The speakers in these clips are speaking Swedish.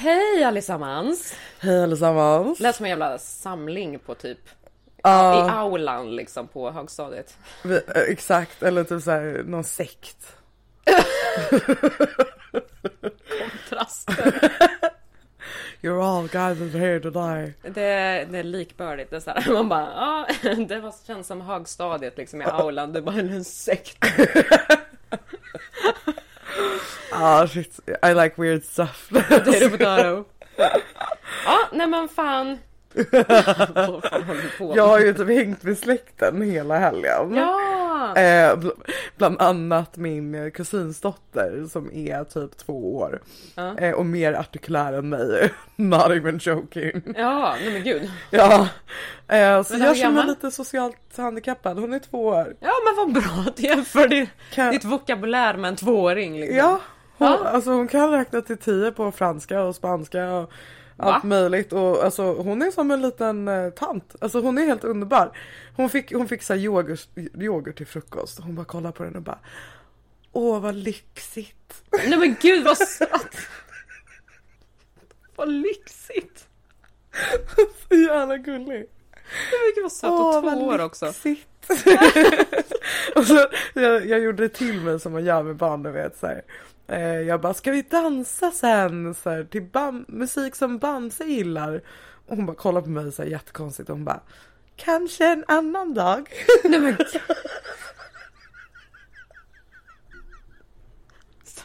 Hej allesammans! Hej allesammans! Lät som en jävla samling på typ Ja, i aulan liksom på högstadiet. vi, eh, exakt, eller typ såhär någon sekt. Kontraster. You're all gathered here today. Det, det är likbördigt. Det är så här, man bara, ja, det var, känns som högstadiet liksom i aulan. Det bara en sekt. Ah shit, I like weird stuff. Potato potato. Ja, nej men fan. Jag har ju typ hängt med släkten hela helgen. Ja! Eh, bl- bland annat min eh, kusins som är typ två år. Ja. Eh, och mer artikulär än mig. Not even joking. Ja, nej men gud. Ja. Eh, så jag känner mig lite socialt handikappad. Hon är två år. Ja men vad bra att du jämför Kan- ditt vokabulär med en tvååring liksom. Ja, hon, Ja. Alltså hon kan räkna till tio på franska och spanska och allt Va? möjligt. Och alltså hon är som en liten eh, tant. Alltså hon är helt underbar. Hon fick, hon fick så yoghurt, yoghurt till frukost. Hon bara kollade på den och bara Åh vad lyxigt. Nej men gud vad sött! vad lyxigt! Så jävla gullig. Nej men gud vad sött och två år också. lyxigt. och så, jag, jag gjorde det till mig som man gör med barn, du vet så här. Eh, Jag bara, ska vi dansa sen? Så här, till bam- musik som Bamse gillar. Och hon bara kollar på mig så här jättekonstigt och hon bara, kanske en annan dag. Nej men. Så,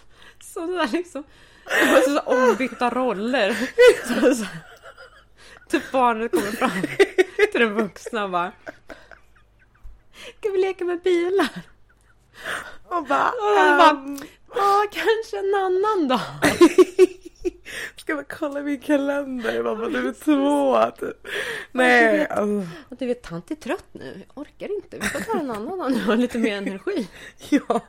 så det där liksom. Det var så, så ombytta roller. Så, så, typ barnet kommer fram till den vuxna och bara. Ska vi leka med bilar? Och bara, Och bara, ehm, ja kanske en annan dag. ska vi kolla min kalender? Jag bara, du är två typ. Nej, alltså, Och du vet, tant är trött nu. Jag orkar inte. Vi får ta en annan dag nu och ha lite mer energi. ja.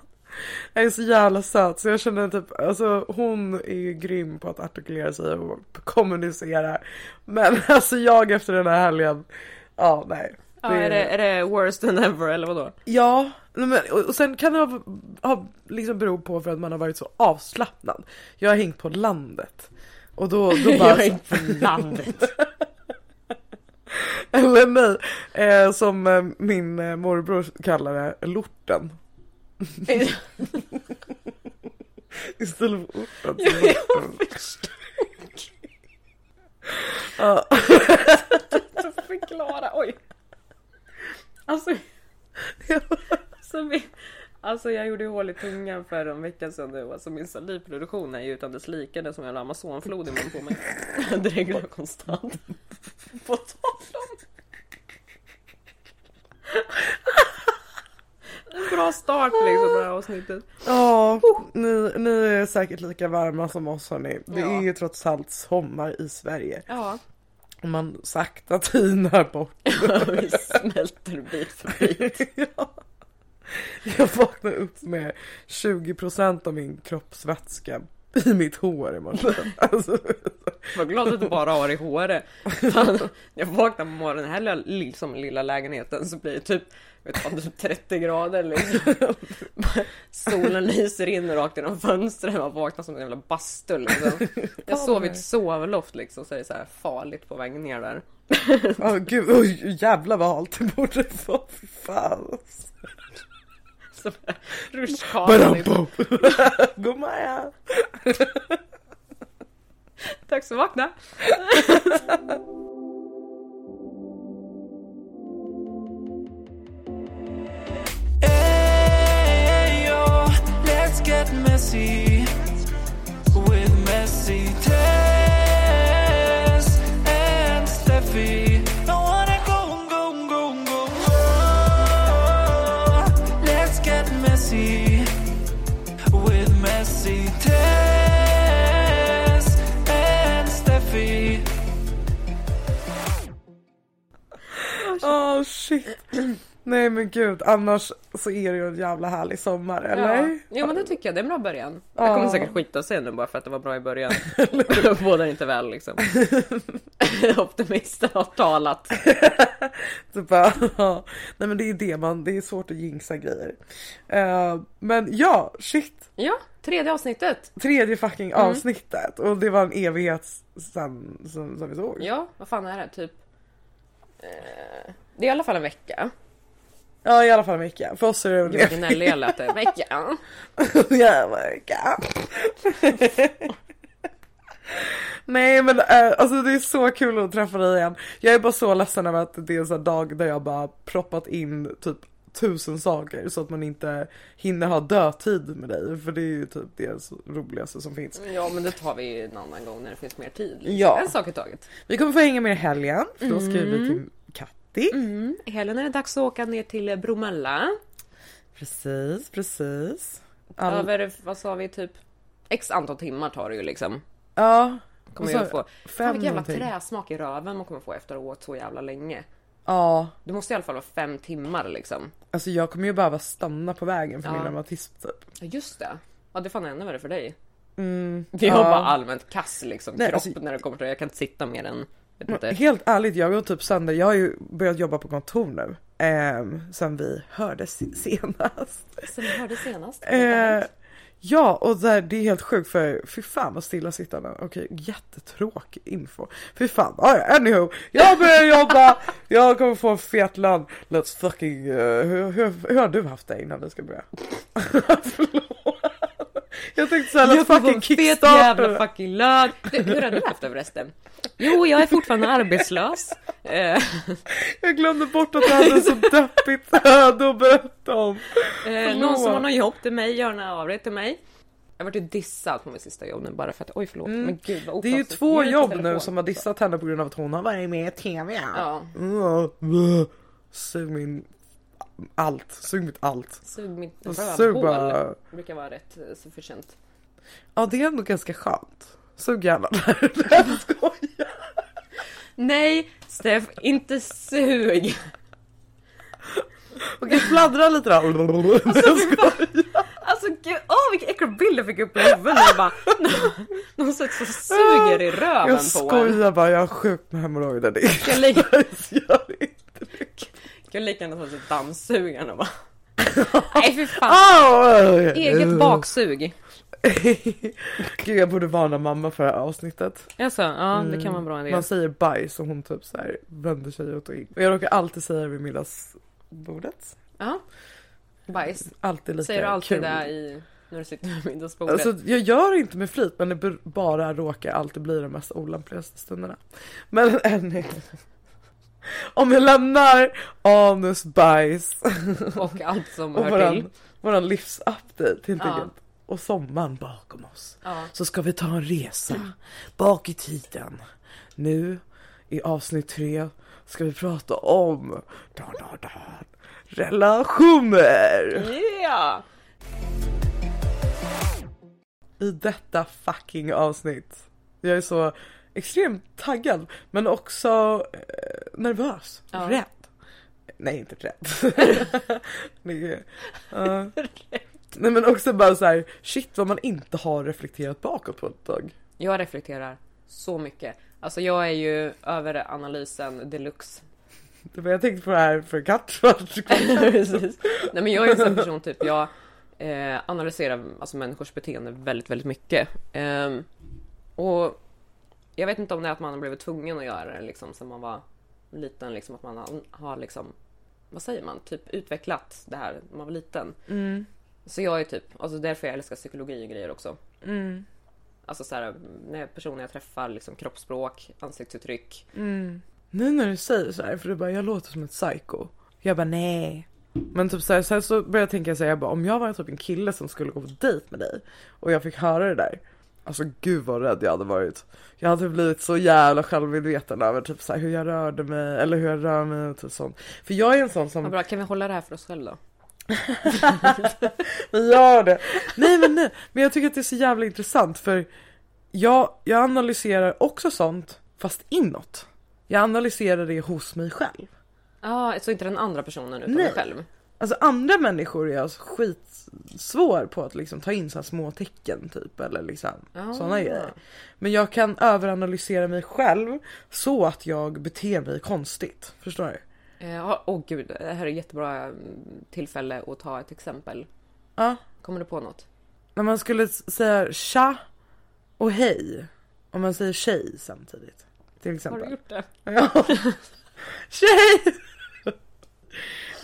Jag är så jävla söt så jag känner typ, alltså hon är ju grym på att artikulera sig och kommunicera. Men alltså jag efter den här helgen, ja nej. Ja, är, det, är det worse than ever eller vadå? Ja, men, och, sen kan det ha, ha liksom bero på för att man har varit så avslappnad. Jag har hängt på landet. Och då, då bara... Jag är inte på landet. Eller nej, eh, som eh, min eh, morbror kallar det, lorten. Istället för orten. Ja, jag förstår. Ja. Förklara, oj. Alltså, så vi, alltså jag gjorde ju hål i tungan för en vecka sedan nu. Alltså min salivproduktion är ju utan dess like. Det är som en amazonflod i mun på mig. Jag dreglar konstant. På om... En bra start liksom på det här avsnittet. Ja, ni, ni är säkert lika varma som oss hörni. Det Ja. är ju trots allt sommar i Sverige. Ja, Och man sakta tinar bort. vi smälter bit för bit. ja. Jag vaknar upp med 20% av min kroppsvätska i mitt hår i morse. Alltså, Var glad att du bara har i håret. Fan, jag vaknar på morgonen, här lilla, liksom, lilla lägenheten så blir det typ, vet fan, typ 30 grader liksom. Solen lyser in rakt genom fönstren och vaknar som en jävla bastu liksom. Jag sov i ett sovloft liksom så är det så här farligt på vägen ner där. oh, gud, oj, jävlar vad halt det borde vara. Fy fan. Så rutschkana liksom. God morgon. Tack så vakna! messy with messy Tess and Steffi. Don't wanna go, and go, and go, go, go. Let's get messy with messy Tess and Steffi. Åh shit. Nej men gud, annars så är det ju en jävla härlig sommar, eller? Ja. ja men det tycker jag, det är en bra början. Ja. Jag kommer säkert skita sig nu bara för att det var bra i början. Båda inte väl liksom. Optimisten har talat. Bara, ja. Nej men det är det man, det är svårt att jinxa grejer. Eh, men ja, shit. Ja, tredje avsnittet. Tredje fucking avsnittet och det var en evighet sen, sen, sen vi såg. Ja, vad fan är det? Typ... Eh, det är i alla fall en vecka. Ja i alla fall vecka. För oss är det en Gud vad gnällig jag lät. En vecka. Ja, vecka. Nej men äh, alltså det är så kul att träffa dig igen. Jag är bara så ledsen över att det är en sån dag där jag bara proppat in typ tusen saker så att man inte hinner ha dödtid med dig för det är ju typ det roligaste som finns. Ja men det tar vi en annan gång när det finns mer tid. Ja. En sak i taget. Vi kommer få hänga med i helgen för då ska vi till Katti. Mm. I helgen är det dags att åka ner till Bromölla. Precis, precis. All... Över, vad sa vi, typ X antal timmar tar det ju liksom. Ja. Kommer ju så få. Fan vilken jävla någonting. träsmak i röven man kommer få efter att ha åkt så jävla länge. Ja, Det måste i alla fall vara fem timmar liksom. alltså jag kommer ju behöva stanna på vägen för Ja. min reumatism typ. Ja just det. Ja det är fan ännu värre för dig. Mm, har ja. bara allmänt kass liksom Nej, kropp alltså- när det kommer till det. Jag kan inte sitta mer än. Helt ärligt, jag går typ sönder. Jag har ju börjat jobba på kontor nu. Eh, sen vi hördes senast. Som vi hörde senast. Eh, ja, och där, det är helt sjukt för fy fan vad stillasittande. Okej, jättetråkig info. Fy fan, ah, ja, anywho. Jag börjar jobba, jag kommer få en fet lön. Let's fucking, eh, hur, hur, hur har du haft det innan vi ska börja? Förlåt. Jag tänkte såhär, jag får fucking fet jävla fucking lön. Du, hur har du haft det förresten? Jo, jag är fortfarande arbetslös. Jag glömde bort att jag hade så deppigt öde att berätta om. eh, någon som har något jobb till mig, gör av det till mig. Jag vart ju dissad på min sista jobb nu bara för att, oj förlåt, men gud vad Mm. Det är ju två jobb nu som har dissat henne på grund av att hon har varit med i TV. Ja, Mm. Sug min allt, sug mitt allt. sug mitt rövhål. bara. Brukar vara rätt eh, sufficient. Ja det är ändå ganska skönt. Sug gärna där. Jag skojar. Nej, Steff, inte sug. Okej fladdra lite då. Jag skojar. Alltså gud, åh vilken äcklig bild jag fick upp i huvudet bara. Någon sätter så suger i röven Jag på en. skojar bara, jag har sjukt med hemorrojder. Jag lägger Gör inte det. Jag lika gärna ta till dammsugaren och bara... Nej för fan. Eget baksug. Gud jag borde varna mamma för det här avsnittet. Alltså, ja det kan vara bra idé. Man säger bajs och hon typ så här vänder sig ut och in. Och jag råkar alltid säga det vid middagsbordet. Ja. Bajs. Alltid lika Säger du alltid kul. det i, när du sitter vid middagsbordet? Alltså jag gör det inte med flit men det bara råkar alltid bli de mest olämpligaste stunderna. Men anyway. Om jag lämnar anus, bajs Och allt som och hör våran, till. våran livsupdate helt Ja. enkelt. Och sommaren bakom oss. Ja. Så ska vi ta en resa bak i tiden. Nu i avsnitt tre ska vi prata om da, da, da, relationer. Yeah! I detta fucking avsnitt. Jag är så extremt taggad men också eh, nervös, Ja. rädd. Nej inte rädd. Är- ja. Nej men också bara så här, shit vad man inte har reflekterat bakåt på ett tag. Jag reflekterar så mycket. Alltså jag är ju över analysen deluxe. Det var jag tänkte på det här för katt. Precis. Nej men jag är en sån person typ, jag eh, analyserar alltså människors beteende väldigt, väldigt mycket. Ehm, och jag vet inte om det är att man har blivit tvungen att göra det liksom sen man var liten, liksom att man har, har liksom, vad säger man, typ utvecklat det här när man var liten. Mm. Så jag är typ, alltså därför jag älskar psykologi och grejer också. Mm. Alltså så här, när personer jag träffar, liksom kroppsspråk, ansiktsuttryck. Mm. Nu när du säger så här, för du bara jag låter som ett psycho. Jag bara nej. Men typ så här, sen så började jag tänka så här, jag bara om jag var typ en kille som skulle gå på dejt med dig och jag fick höra det där. Alltså gud vad rädd jag hade varit. Jag hade blivit så jävla självmedveten över typ så här, hur jag rörde mig eller hur jag rör mig och typ sånt. För jag är en sån som bra, kan vi hålla det här för oss själva då? Vi gör det. Nej men nej, men jag tycker att det är så jävla intressant för jag, jag analyserar också sånt fast inåt. Jag analyserar det hos mig själv. Ja, ah, så inte den andra personen utan Nej. dig själv? Alltså andra människor är jag skitsvår på att liksom ta in så små tecken typ eller liksom Ah. sådana grejer. Men jag kan överanalysera mig själv så att jag beter mig konstigt. Förstår du? Eh, Åh gud, det här är ett jättebra mm, tillfälle att ta ett exempel. Ja. Kommer du på något? När man skulle säga tja och hej. Om man säger tjej samtidigt. Till Har exempel. du gjort det? Ja. Tjej!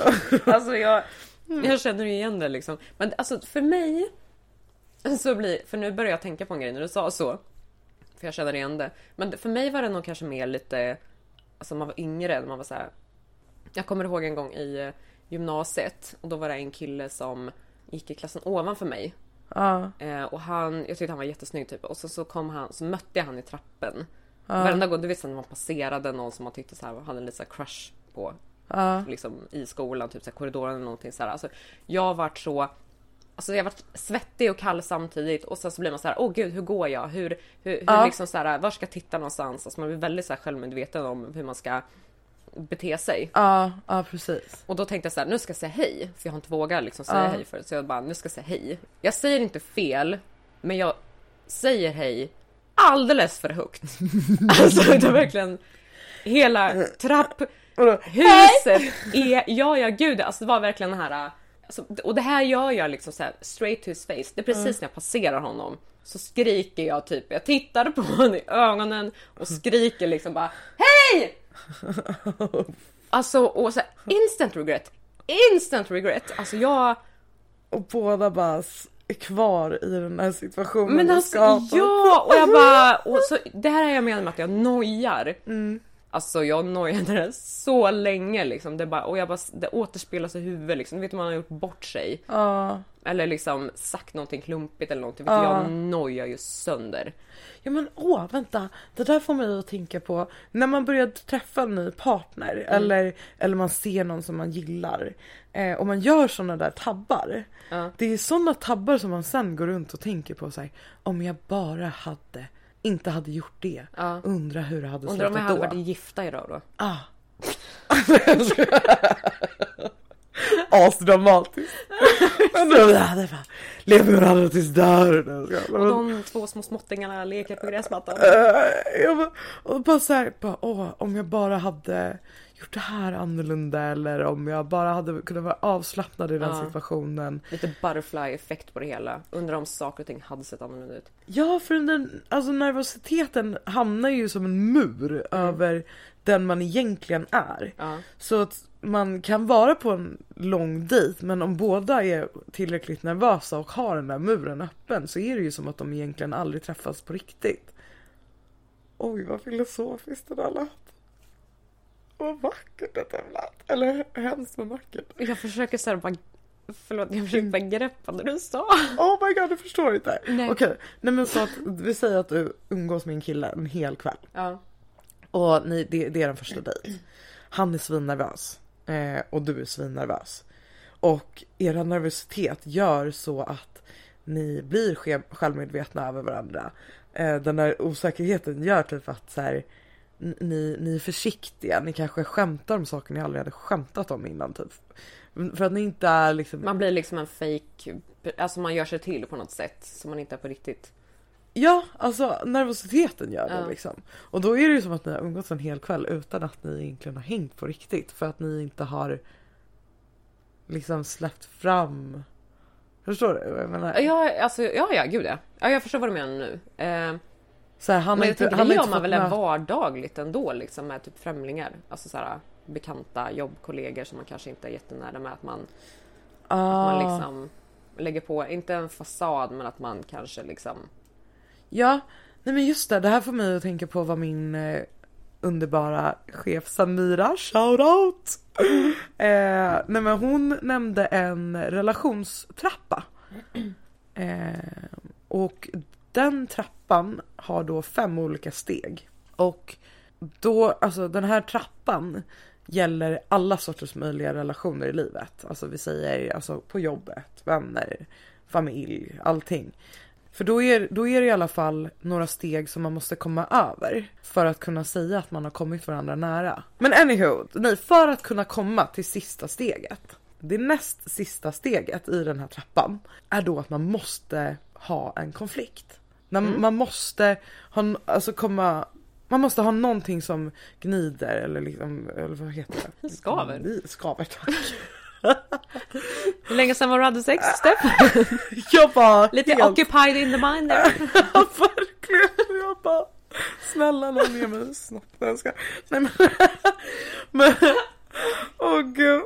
Alltså jag, jag känner ju igen det liksom. Men alltså för mig så blir, för nu börjar jag tänka på en grej när du sa så. För jag känner igen det. Men för mig var det nog kanske mer lite, alltså man var yngre, man var så här. Jag kommer ihåg en gång i eh, gymnasiet och då var det en kille som gick i klassen ovanför mig. Ja. Eh, och han, jag tyckte han var jättesnygg typ. Och så, så kom han, så mötte jag han i trappen. Ja. Varenda gång, du vet när man passerade någon som man tyckte så här, hade lite så här crush på Ja. liksom i skolan, typ så här, korridoren eller någonting så här. Alltså, jag vart så Alltså jag varit svettig och kall samtidigt och sen så blir man så här, åh gud hur går jag? Hur, hur, hur Ja. liksom så här, var ska jag titta någonstans? Alltså man blir väldigt så här självmedveten om hur man ska bete sig. Ja, ja precis. Och då tänkte jag så här, nu ska jag säga hej, för jag har inte vågat liksom säga Ja. hej förut. Så jag bara, nu ska jag säga hej. Jag säger inte fel, men jag säger hej alldeles för högt. alltså det är verkligen hela trapp? Huset är, ja ja gud, alltså det var verkligen den här, alltså, och det här gör jag liksom så här straight to his face. Det är precis när jag passerar honom så skriker jag typ, jag tittar på honom i ögonen och skriker liksom bara HEJ! Alltså och så här, instant regret, instant regret. Alltså jag, Och båda bara är kvar i den här situationen men alltså ja och jag bara, och så, det här är jag menar med att jag nojar. Mm. Alltså jag nojade det så länge liksom. Det bara, och jag bara, det återspelas i huvudet liksom. Du vet man har gjort bort sig. Ja. Eller liksom sagt någonting klumpigt eller någonting. Du, jag nojar ju sönder. Ja men åh, vänta. Det där får mig att tänka på när man börjar träffa en ny partner Mm. eller, eller man ser någon som man gillar eh, och man gör såna där tabbar. Ja. Det är såna tabbar som man sen går runt och tänker på sig. Om jag bara hade, inte hade gjort det. Ja. Undra hur det hade Undrar om jag slutat hade då. varit gifta idag då? Ah. Asdramatiskt. Undrar om jag hade bara levt med varandra tills dörren. Och de två små småttingarna leker på gräsmattan. Eh, jag bara, och bara så här, bara, åh, om jag bara hade gjort det här annorlunda eller om jag bara hade kunnat vara avslappnad i den Ja. situationen. Lite butterfly effekt på det hela. Undrar om saker och ting hade sett annorlunda ut. Ja, för den, alltså nervositeten hamnar ju som en mur över den man egentligen är. Ja. Så att man kan vara på en lång dejt men om båda är tillräckligt nervösa och har den där muren öppen så är det ju som att de egentligen aldrig träffas på riktigt. Oj vad filosofiskt det där lät. Vad vackert det där lät. Eller hemskt vad vackert. Jag försöker såhär bara... Förlåt, jag försöker bara greppa det du sa. Oh my god du förstår inte. Okej, nej men så att vi säger att du umgås med en kille en hel kväll. Ja. Och ni, det, det är den första dejt. Han är svinnervös. Eh, och du är svinnervös. Och era nervositet gör så att ni blir självmedvetna över varandra. Eh, den där osäkerheten gör typ att så här, ni, ni är försiktiga. Ni kanske skämtar om saker ni aldrig hade skämtat om innan typ. För att ni inte är liksom Man blir liksom en fake, alltså man gör sig till på något sätt som man inte är på riktigt. Ja, alltså nervositeten gör det Ja. liksom. Och då är det ju som att ni har umgåtts en hel kväll utan att ni egentligen har hängt på riktigt. För att ni inte har liksom släppt fram. Förstår du jag menar? Ja, alltså, ja, ja, gud ja. ja. Jag förstår vad du menar nu. Eh, Så här, han men jag inte, tänker, han det gör man väl en möta- vardagligt ändå liksom med typ främlingar. Alltså så här, bekanta jobbkollegor som man kanske inte är jättenära med. Att man, ah, man liksom lägger på, inte en fasad men att man kanske liksom Ja, nej men just det. Det här får mig att tänka på vad min eh, underbara chef Samira, shoutout! eh, nej men hon nämnde en relationstrappa. Eh, och den trappan har då fem olika steg. Och då, alltså den här trappan gäller alla sorters möjliga relationer i livet. Alltså vi säger alltså på jobbet, vänner, familj, allting. För då är, då är det i alla fall några steg som man måste komma över för att kunna säga att man har kommit varandra nära. Men anywho, nej, för att kunna komma till sista steget. Det näst sista steget i den här trappan är då att man måste ha en konflikt. När Man måste ha, alltså komma Man måste ha någonting som gnider eller liksom, eller vad heter det? Skaver. Skaver tack. Hur länge sedan var du hade sex, Steff? Jag bara Lite helt- occupied in the mind there. Ja, verkligen. Jag bara, snälla någon ge mig snopp. Nej men, men åh gud.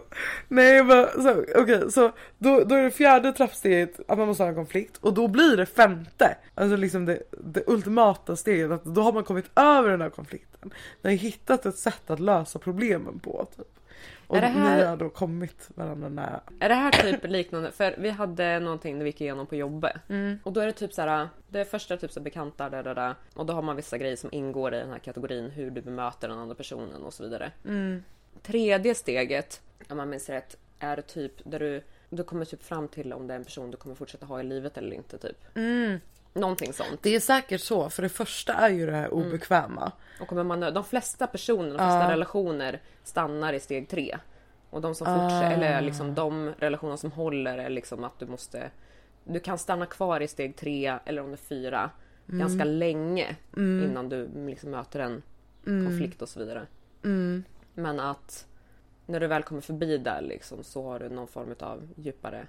Nej men så, okej så då, då är det fjärde trappsteget att man måste ha en konflikt och då blir det femte. Alltså liksom det, det ultimata steget att då har man kommit över den här konflikten. Ni har hittat ett sätt att lösa problemen på typ. Och Är det här- ni har då kommit varandra nära. Är det här typ liknande? För vi hade någonting när vi gick igenom på jobbet. Mm. Och då är det typ så här. Det är första typ så bekanta där, där, där. Och då har man vissa grejer som ingår i den här kategorin. Hur du bemöter den andra personen och så vidare. Mm. Tredje steget, om man minns rätt, är typ där du, du kommer typ fram till om det är en person du kommer fortsätta ha i livet eller inte typ. Mm. Någonting sånt. Det är säkert så för det första är ju det här Mm. obekväma. Och kommer man, de flesta personer, de flesta Ja. relationer stannar i steg tre. Och de som Ah. fortsätter, eller liksom de relationer som håller är liksom att du måste Du kan stanna kvar i steg tre eller om det är fyra Mm. ganska länge innan du liksom möter en konflikt och så vidare. Mm. Men att när du väl kommer förbi där liksom så har du någon form av djupare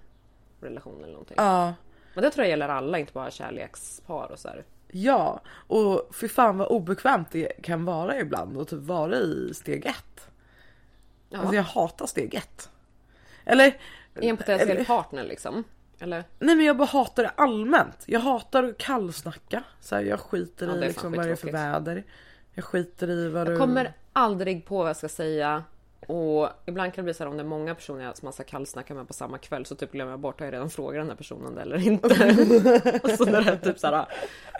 relation eller någonting. Ja. Men det tror jag gäller alla, inte bara kärlekspar och så här. Ja, och för fan vad obekvämt det kan vara ibland och typ vara i steg ett. Ja. Alltså jag hatar steg ett. Eller, I en potentiell eller- partner liksom. Eller? nej men jag bara hatar det allmänt. Jag hatar att kallsnacka. Så här, jag skiter Ja, i liksom vad det är för väder. Jag skiter i vad du... Jag kommer aldrig på vad jag ska säga. Och ibland kan det bli så här om det är många personer som man ska kallsnacka med på samma kväll så typ glömmer jag bort, har jag redan frågat den här personen det eller inte? så när det är typ såhär,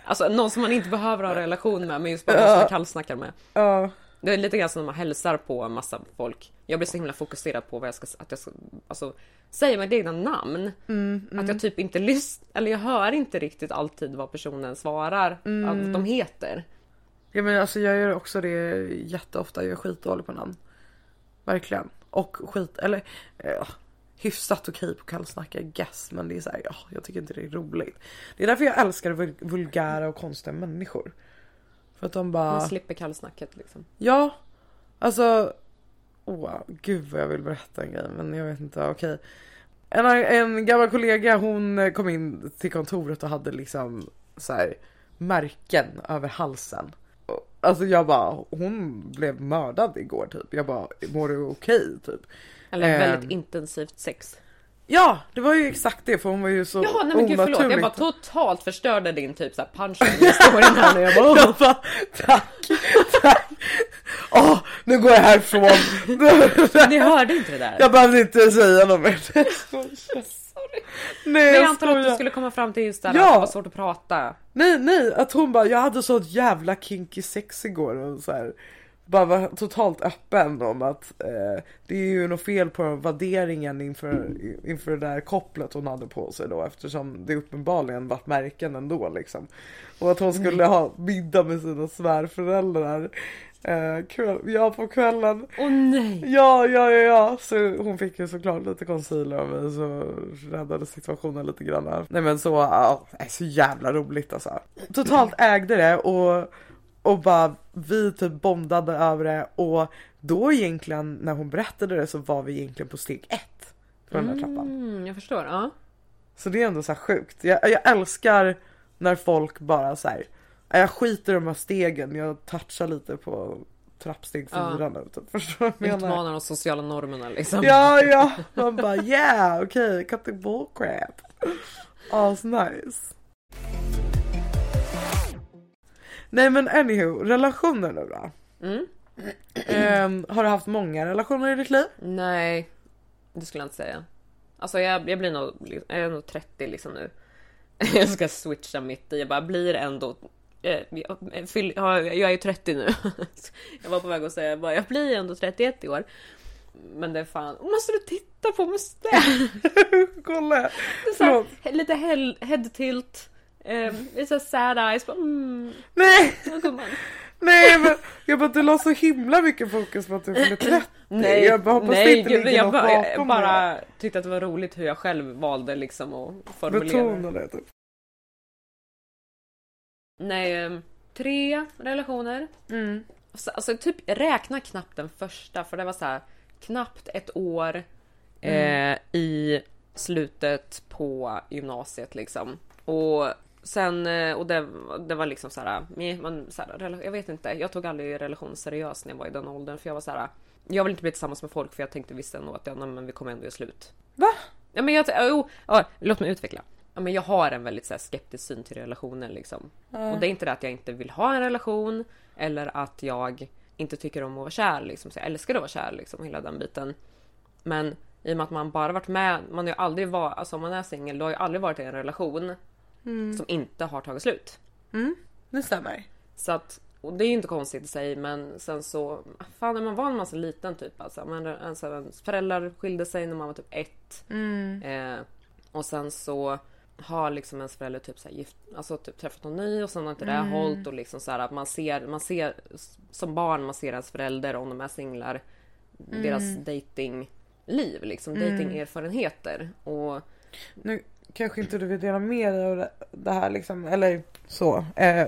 alltså någon som man inte behöver ha relation med men just bara måste kallsnacka med. Ja, Det är lite grann som när man hälsar på en massa folk. Jag blir så himla fokuserad på vad jag ska, att jag ska, alltså säga mitt egna namn. Att jag typ inte lyssnar, eller jag hör inte riktigt alltid vad personen svarar att de heter. Ja men alltså jag gör också det jätteofta. Jag är skitdålig på namn. Verkligen. Och skit, eller ja, hyfsat okej på kallsnacka, I guess. Men det är såhär, ja, jag tycker inte det är roligt. Det är därför jag älskar vul- vulgära och konstiga människor. För att de bara... Man slipper kallsnacket liksom. Ja, alltså. Åh, gud vad jag vill berätta en grej men jag vet inte, okej. En, en gammal kollega hon eh, kom in till kontoret och hade liksom så här märken över halsen. Alltså jag bara, hon blev mördad igår typ. Jag bara, mår du okej typ? Eller Ehm. väldigt intensivt sex. Ja, det var ju exakt det för hon var ju så Jaha, nej men gud förlåt. Jag bara totalt förstörde din typ såhär punchline historien här nu. Jag bara, Jag bara, tack, tack. Åh, nu går jag härifrån. ni hörde inte det där? Jag behövde inte säga något mer. Nej Men jag antar att du skulle komma fram till just där Ja. att det var svårt att prata. Nej nej att hon bara jag hade så jävla kinky sex igår och så här. Bara var totalt öppen om att eh, det är ju något fel på värderingen inför, inför det där kopplet hon hade på sig då eftersom det uppenbarligen varit märken ändå liksom. Och att hon skulle ha middag med sina svärföräldrar. Eh, kväll, ja på kvällen. Åh nej! Ja, ja, ja, ja. Så hon fick ju såklart lite concealer av mig så räddade situationen lite grann. Här. Nej men så, det är så jävla roligt alltså. Totalt ägde det och, och bara vi typ bondade över det och då egentligen när hon berättade det så var vi egentligen på steg ett på den här trappan. Mm, jag förstår. Ja. Så det är ändå så här sjukt. Jag, jag älskar när folk bara så här. Jag skiter i de här stegen, jag touchar lite på trappsteg Ja. fyra nu. Typ. Förstår du? Utmanar de sociala normerna liksom. Ja, ja. Man bara yeah, okej, okay, cut the bullcrap. As nice. Nej men anywho, relationer nu då? Mm. Ehm, har du haft många relationer i ditt liv? Nej, det skulle jag inte säga. Alltså jag, jag blir nog, jag är nog 30 liksom nu. Jag ska switcha mitt i, jag bara blir ändå jag, fyll- ja, jag är ju 30 nu. Jag var på väg att säga, jag, bara, jag blir ändå 31 i år. Men det är fan, måste du titta på mustasch? Kolla. Här, lite head, tilt. Eh, lite så här sad eyes. Bara, mm, Nej, nej men jag bara du la så himla mycket fokus på att du fyller 30. Nej, jag bara hoppas nej det inte ligger jag något bara, jag bara tyckte att det var roligt hur jag själv valde liksom att formulera. Betona det typ. Nej, ehm, tre relationer. Mm. Så, alltså typ räkna knappt den första för det var så här knappt ett år eh, i slutet på gymnasiet liksom. Och sen, eh, och det, det var liksom så här, man, så här, jag vet inte, jag tog aldrig relation seriöst när jag var i den åldern för jag var så här. Jag vill inte bli tillsammans med folk för jag tänkte visst ändå att ja, men vi kommer ändå göra slut. Va? Ja men jag, oh, ja, låt mig utveckla. Ja, men jag har en väldigt så här, skeptisk syn till relationer liksom. Och det är inte det att jag inte vill ha en relation eller att jag inte tycker om att vara kär liksom. Så jag älskar att vara kär liksom, hela den biten. Men i och med att man bara varit med, man har ju aldrig varit, alltså om man är singel, då har ju aldrig varit i en relation som inte har tagit slut. Mm. Det stämmer. Så att, och det är ju inte konstigt i sig men sen så, fan när man var en massa liten typ alltså. Man, alltså ens föräldrar skilde sig när man var typ ett. Mm. Eh, och sen så har liksom ens förälder typ så gift, alltså typ träffat någon ny och sen har inte det Mm. hållit och liksom så här att man ser, man ser som barn, man ser ens förälder om de är singlar, deras Mm. datingliv liksom, datingerfarenheter och Nu kanske inte du vill dela med dig av det- det här liksom, eller så. Eh,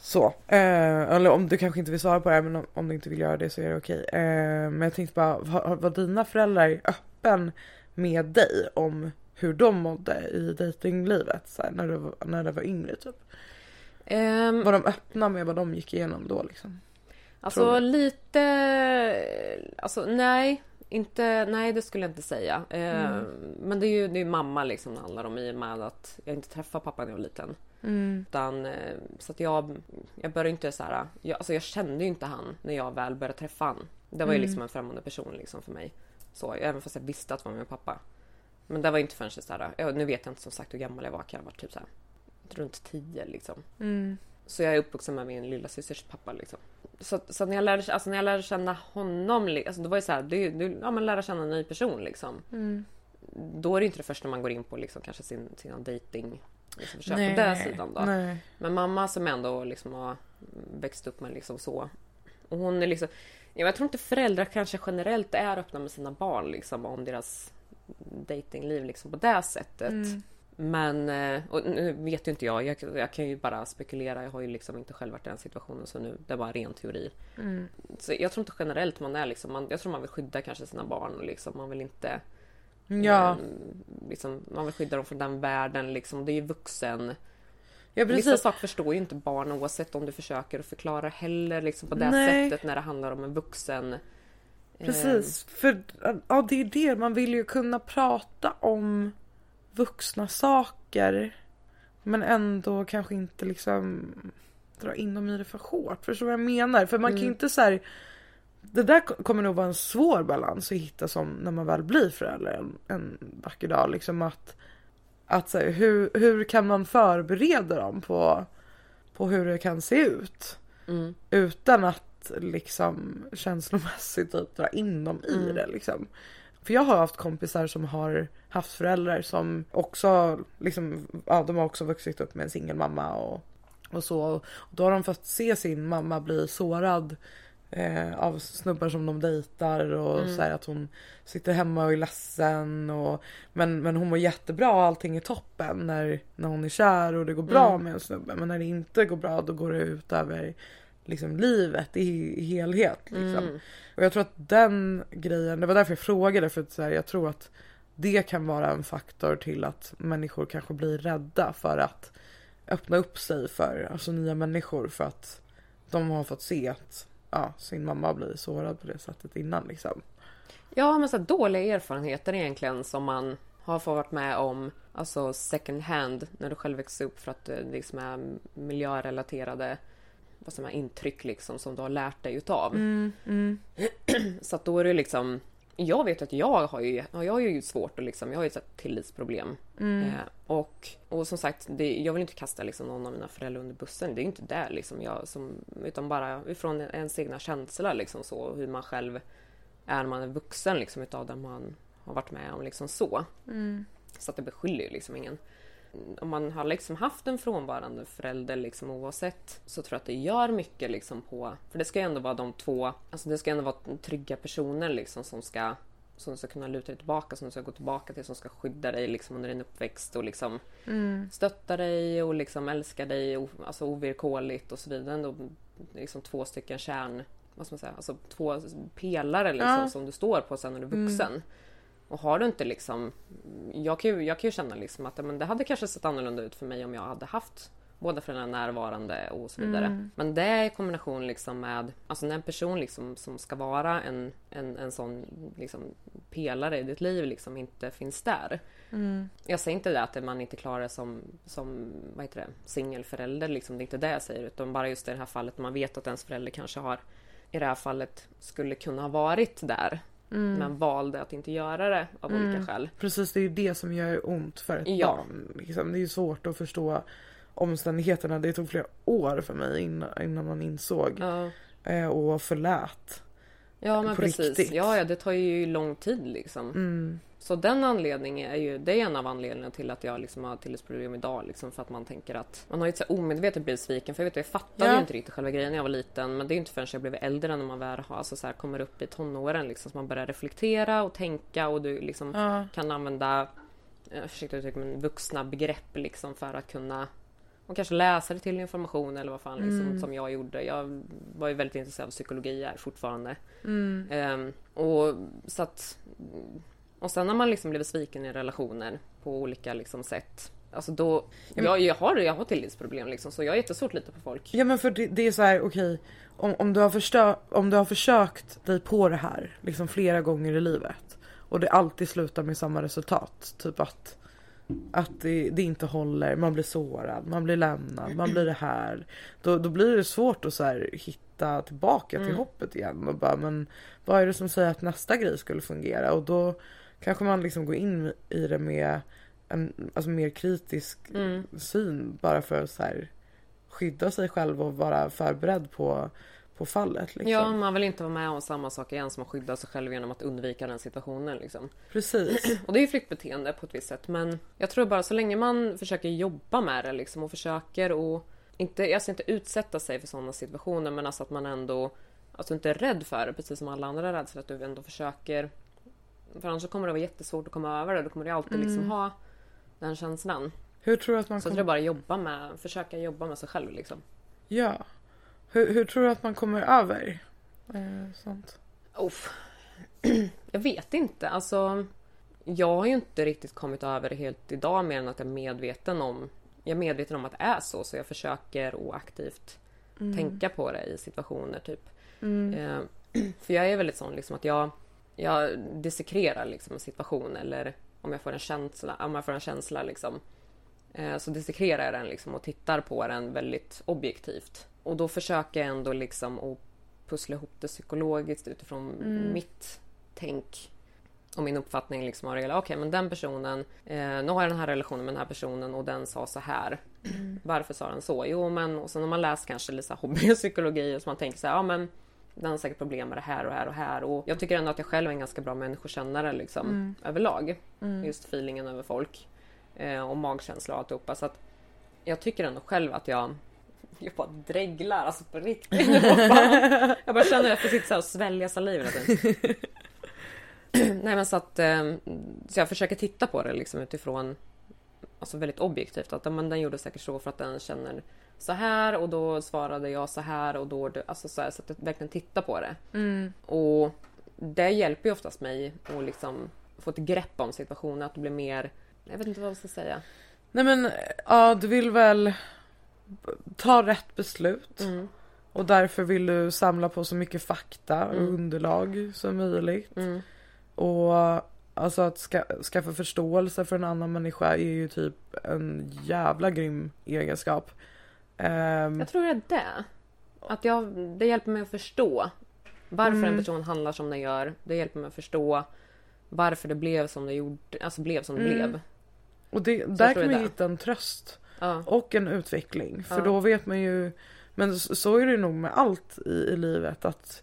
så. Eh, eller om du kanske inte vill svara på det här, men om, om du inte vill göra det så är det okej. Eh, men jag tänkte bara, var, var dina föräldrar öppen med dig om hur de mådde i dejtinglivet så här, när, du, var- när du var yngre typ? ehm, Var de öppna med vad de gick igenom då liksom? Alltså lite... Alltså nej. Inte, nej det skulle jag inte säga. Eh, Mm. Men det är ju det är mamma liksom det handlar om i och med att jag inte träffade pappa när jag var liten. Mm. Utan, eh, så att jag, jag började inte så här, jag, alltså jag kände ju inte han när jag väl började träffa han. Det var ju Mm. liksom en främmande person liksom för mig. Så, även fast jag visste att det var min pappa. Men det var inte förrän så här, ja, nu vet jag inte som sagt hur gammal jag var, kan jag ha varit typ så här, runt 10 liksom. Mm. Så jag är uppvuxen med min lilla systers pappa liksom. Så, så när, jag lärde, alltså när jag lärde känna honom, alltså det var ju så här, det, är ju- det, ja, man lära känna en ny person liksom. Mm. Då är det inte det första man går in på liksom kanske sin, sina dating liksom, försök Nej, på den sidan då. Nej. Men mamma som ändå liksom har växt upp med liksom så. Och hon är liksom, ja, jag tror inte föräldrar kanske generellt är öppna med sina barn liksom om deras datingliv liksom på det sättet. Mm. Men, eh, och nu vet ju inte jag, jag, jag kan ju bara spekulera. Jag har ju liksom inte själv varit i den situationen så nu, det är bara ren teori. Mm. Så jag tror inte generellt man är liksom, man, jag tror man vill skydda kanske sina barn och liksom, man vill inte Ja, eh, liksom, man vill skydda dem från den världen liksom. Det är ju vuxen. ja Vissa saker förstår ju inte barn oavsett om du försöker förklara heller liksom på det Nej. sättet när det handlar om en vuxen. Precis, för ja, det är det man vill ju kunna prata om vuxna saker men ändå kanske inte liksom dra in dem i det för hårt. Förstår du vad jag menar? För man kan ju Mm. inte så här, Det där ko- kommer nog vara en svår balans att hitta som när man väl blir förälder en, en vacker dag. Liksom att, att så här, hur, hur kan man förbereda dem på, på hur det kan se ut? Mm. Utan att liksom känslomässigt typ dra in dem i Mm. det liksom. För jag har haft kompisar som har haft föräldrar som också liksom, ja de har också vuxit upp med en singelmamma och, och så. Och då har de fått se sin mamma bli sårad eh, av snubbar som de dejtar och Mm. så här att hon sitter hemma och är ledsen och men, men hon mår jättebra och allting är toppen när, när hon är kär och det går bra Mm. med en snubbe men när det inte går bra då går det ut över liksom livet i, helhet liksom. Mm. Och jag tror att den grejen, det var därför jag frågade för att så här, jag tror att det kan vara en faktor till att människor kanske blir rädda för att öppna upp sig för alltså nya människor för att de har fått se att ja, sin mamma blir sårad på det sättet innan liksom. Ja, men så dåliga erfarenheter egentligen som man har fått varit med om, alltså second hand, när du själv växer upp för att det liksom är miljörelaterade vad säger man, intryck liksom som du har lärt dig utav. Mm, mm, Så att då är det liksom jag vet att jag har ju, ja, jag har ju svårt att liksom, jag har ju ett tillitsproblem. mm, Eh, och, och som sagt, det, jag vill inte kasta liksom någon av mina föräldrar under bussen. Det är inte det liksom. Jag, som, utan bara ifrån ens egna känsla liksom så. Hur man själv är när man är vuxen liksom utav det man har varit med om liksom så. mm, Så att det beskyller ju liksom ingen. Om man har liksom haft en frånvarande förälder liksom oavsett så tror jag att det gör mycket liksom på... För det ska ju ändå vara de två, alltså det ska ändå vara trygga personer liksom som ska som du ska kunna luta dig tillbaka, som du ska gå tillbaka till, som ska skydda dig liksom under din uppväxt och liksom Mm. stötta dig och liksom älska dig alltså ovillkorligt och så vidare. Ändå liksom två stycken kärn, vad ska man säga, alltså två pelare liksom Ja. som du står på sen när du är vuxen. Och har du inte liksom, jag kan ju, jag kan ju känna liksom att men det hade kanske sett annorlunda ut för mig om jag hade haft båda föräldrarna närvarande och så vidare. Men det är i kombination liksom med, alltså när en person liksom som ska vara en, en, en sån liksom pelare i ditt liv liksom inte finns där. Jag säger inte det att man inte klarar det som, som vad heter det, singelförälder, liksom. det är inte det jag säger. Utan bara just i det här fallet man vet att ens förälder kanske har, i det här fallet, skulle kunna ha varit där. Men valde att inte göra det av olika skäl. Precis, det är ju det som gör ont för ett Ja. barn. Liksom. Det är ju svårt att förstå omständigheterna. Det tog flera år för mig innan, innan man insåg Ja, eh, och förlät. ja men På precis. riktigt. Ja, ja, det tar ju lång tid liksom. Mm. Så den anledningen är ju, det är en av anledningarna till att jag liksom har tillitsproblem idag. Liksom för att man tänker att man har ju så omedvetet blivit sviken. För jag vet jag fattade Ja. ju inte riktigt själva grejen när jag var liten. Men det är ju inte förrän jag blev äldre när man väl har, alltså så här, kommer upp i tonåren liksom. Så man börjar reflektera och tänka och du liksom Ja. kan använda, eh, ursäkta uttrycket, men vuxna begrepp liksom för att kunna och kanske läsa det till information eller vad fan liksom, som jag gjorde. Jag var ju väldigt intresserad av psykologi är fortfarande. Mm. Ehm, och så att och sen när man liksom blivit sviken i relationer på olika liksom sätt. Alltså då, jag, jag har, jag har tillitsproblem liksom så jag har jättesvårt lita på folk. Ja men för det, det är så här, okej. om, om, du har förstö- om du har försökt dig på det här liksom flera gånger i livet. Och det alltid slutar med samma resultat. Typ att, att det, det inte håller, man blir sårad, man blir lämnad, man blir det här. Då, då blir det svårt att så här, hitta tillbaka till hoppet igen. Och bara, men vad är det som säger att nästa grej skulle fungera? Och då kanske man liksom går in i det med en alltså mer kritisk Mm. syn bara för att så här, skydda sig själv och vara förberedd på, på fallet. Liksom. Ja, man vill inte vara med om samma sak igen som att skydda sig själv genom att undvika den situationen liksom. Precis. Och det är ju flyktbeteende på ett visst sätt men jag tror bara så länge man försöker jobba med det liksom och försöker och inte, alltså inte utsätta sig för sådana situationer men alltså att man ändå alltså inte är rädd för det precis som alla andra rädslor att du ändå försöker för annars kommer det vara jättesvårt att komma över det. Då kommer du alltid liksom ha den känslan. Hur tror du att man Så kommer... tror bara jobba med, försöka jobba med sig själv liksom. Ja. Hur, hur tror du att man kommer över eh, sånt? Uff. Jag vet inte. Alltså, jag har ju inte riktigt kommit över det helt idag mer än att jag är medveten om jag är medveten om att det är så, så jag försöker att aktivt tänka på det i situationer. typ. Eh, för jag är väldigt sån liksom att jag, jag dissekrerar liksom en situation eller om jag får en känsla, om jag får en känsla liksom, eh, så dissekrerar jag den liksom och tittar på den väldigt objektivt. Och då försöker jag ändå liksom att pussla ihop det psykologiskt utifrån mitt tänk och min uppfattning liksom av det hela. Okej, men den personen, eh, nu har jag den här relationen med den här personen och den sa så här. Varför sa den så? Jo, men och sen har man läst kanske lite hobbypsykologi och så man tänker så här, ja men den har säkert problem med det här och här och här. Och jag tycker ändå att jag själv är en ganska bra människokännare liksom överlag. Just feelingen över folk eh, och magkänsla och alltihopa. Så att jag tycker ändå själv att jag jag bara dreglar, alltså på riktigt. Jag bara, känner att jag får sitta och svälja saliv. Nej men så att eh, så jag försöker titta på det liksom utifrån Alltså väldigt objektivt att men den gjorde säkert så för att den känner så här och då svarade jag så här och då alltså så, här, så att jag verkligen tittar på det. Och det hjälper ju oftast mig att liksom få ett grepp om situationen, att det blir mer jag vet inte vad jag ska säga. Nej men ja, du vill väl ta rätt beslut. Mm. Och därför vill du samla på så mycket fakta och Mm. underlag som möjligt. Mm. Och alltså att ska, skaffa förståelse för en annan människa är ju typ en jävla grym egenskap. Ehm, Jag tror det är det. Att jag, det hjälper mig att förstå varför Mm. en person handlar som den gör. Det hjälper mig att förstå varför det blev som det gjorde, alltså blev som det Mm. blev. och det, där kan man det. hitta en tröst Ja. och en utveckling. För Ja. då vet man ju, men så är det nog med allt i, i livet att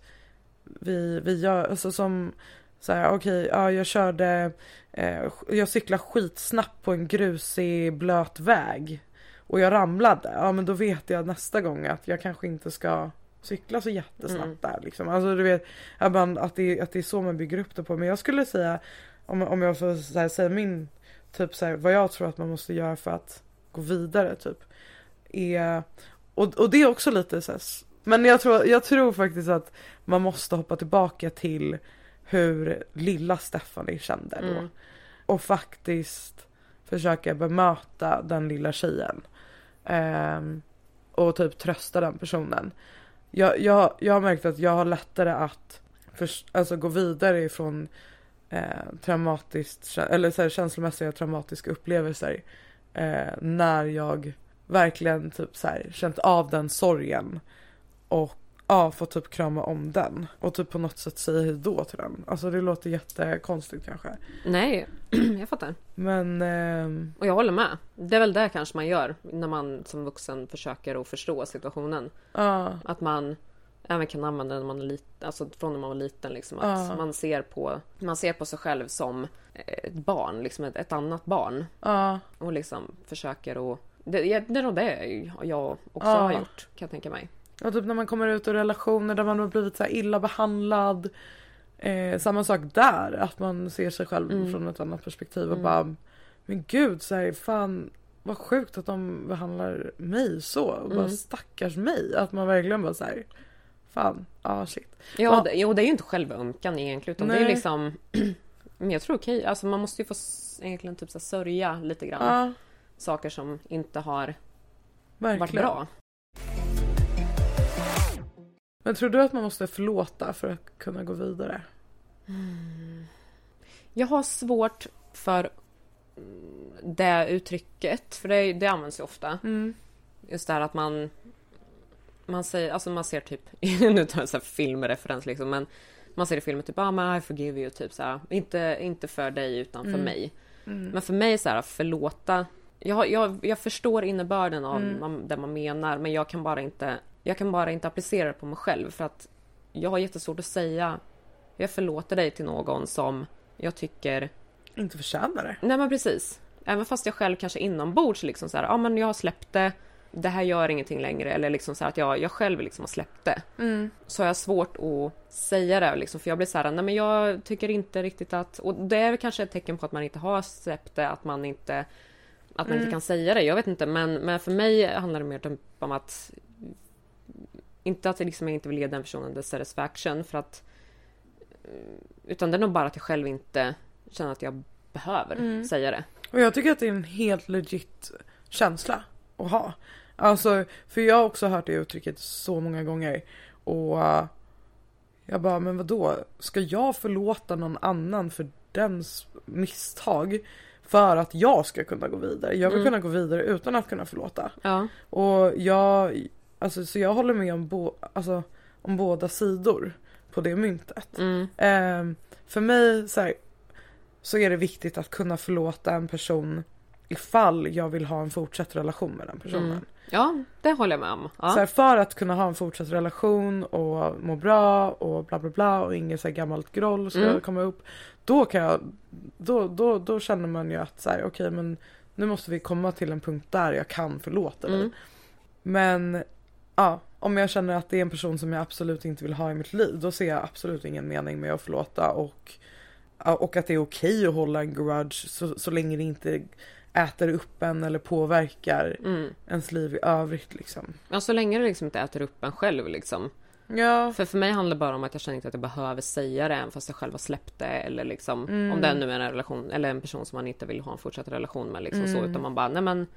vi, vi gör, alltså som så här, okej, ja jag körde, eh, jag cyklade skitsnabbt på en grusig blöt väg och jag ramlade. Ja men då vet jag nästa gång att jag kanske inte ska cykla så jättesnabbt Mm. där liksom. Alltså du vet att, det, att det är så man bygger upp det på. Men jag skulle säga om, om jag får här, säga min typ så här, vad jag tror att man måste göra för att gå vidare typ. Är, och, och det är också lite så här, men jag tror, jag tror faktiskt att man måste hoppa tillbaka till hur lilla Stephanie kände då. Mm. Och faktiskt försöka bemöta den lilla tjejen. Ehm, och typ trösta den personen. Jag, jag, jag har märkt att jag har lättare att för, alltså gå vidare ifrån eh, traumatiskt, eller så här, känslomässiga traumatiska upplevelser. Eh, när jag verkligen typ så här, känt av den sorgen. Och ja, fått typ krama om den. Och typ på något sätt säga hejdå till den. Alltså det låter jättekonstigt kanske. Nej, jag fattar. Men ehm, Och jag håller med. Det är väl det kanske man gör när man som vuxen försöker att förstå situationen. ja, Att man även kan använda den när man är liten, alltså från när man var liten liksom. Att Ja. man ser på, man ser på sig själv som ett barn, liksom ett, ett annat barn. ja, Och liksom försöker att det, det är nog det jag också har gjort kan jag tänka mig. Och typ när man kommer ut ur relationer där man har blivit så illa behandlad. Eh, samma sak där, att man ser sig själv Mm. från ett annat perspektiv och Mm. bara Men gud, så här, fan vad sjukt att de behandlar mig så. Och bara Mm. stackars mig. Att man verkligen bara så här, Fan, ja shit. Ja, Ja. Det, jo, det är ju inte självömkan egentligen utan det är Nej. liksom Men jag tror okej, alltså man måste ju få egentligen typ så här sörja lite grann. Ja, Saker som inte har verkligen. varit bra. Men tror du att man måste förlåta för att kunna gå vidare? Jag har svårt för mm, det uttrycket, för det, det används ju ofta. Mm. Just det här att man man säger, alltså man ser typ, nu tar jag en sån här filmreferens liksom, men man ser i filmer typ, ah I forgive you, typ så här. Inte, inte för dig utan för Mm. mig. Mm. Men för mig så här, förlåta. Jag, jag, jag förstår innebörden av Mm. man, det man menar, men jag kan bara inte, jag kan bara inte applicera det på mig själv för att jag har jättesvårt att säga, jag förlåter dig till någon som jag tycker Inte förtjänar det. Nej men precis. Även fast jag själv kanske inombords liksom så här, ja men jag har släppt det, det här gör ingenting längre, eller liksom så här att jag, jag själv liksom har släppt det. Mm. Så har jag svårt att säga det liksom, för jag blir så här, nej men jag tycker inte riktigt att, och det är kanske ett tecken på att man inte har släppt det, att man inte, att man Mm. inte kan säga det, jag vet inte, men, men för mig handlar det mer typ om att, inte att jag liksom inte vill ge den personen the satisfaction, för att, utan det är nog bara att jag själv inte känner att jag behöver Mm. säga det. Och jag tycker att det är en helt legit känsla att ha. Alltså, för jag har också hört det uttrycket så många gånger. Och uh, jag bara, men vadå? Ska jag förlåta någon annan för dens misstag? För att jag ska kunna gå vidare. Jag vill Mm. kunna gå vidare utan att kunna förlåta. Ja. Och jag, alltså så jag håller med om, bo, alltså, om båda sidor på det myntet. Mm. Ehm, för mig så, här, så är det viktigt att kunna förlåta en person ifall jag vill ha en fortsatt relation med den personen. Mm. Ja, det håller jag med om. Ja. Så här, för att kunna ha en fortsatt relation och må bra och bla bla bla och inget så här gammalt groll ska Mm. komma upp. Då kan jag, då, då, då känner man ju att så här, okej men nu måste vi komma till en punkt där jag kan förlåta dig. Mm. Men ja, om jag känner att det är en person som jag absolut inte vill ha i mitt liv då ser jag absolut ingen mening med att förlåta och, och att det är okej att hålla en grudge så, så länge det inte äter upp en eller påverkar Mm. ens liv i övrigt liksom. Ja, så länge det liksom inte äter upp en själv liksom. Ja, För för mig handlar det bara om att jag känner inte att jag behöver säga det även fast jag själv har släppt det eller liksom Mm. om det nu är en relation eller en person som man inte vill ha en fortsatt relation med liksom så Mm. utan man bara nej men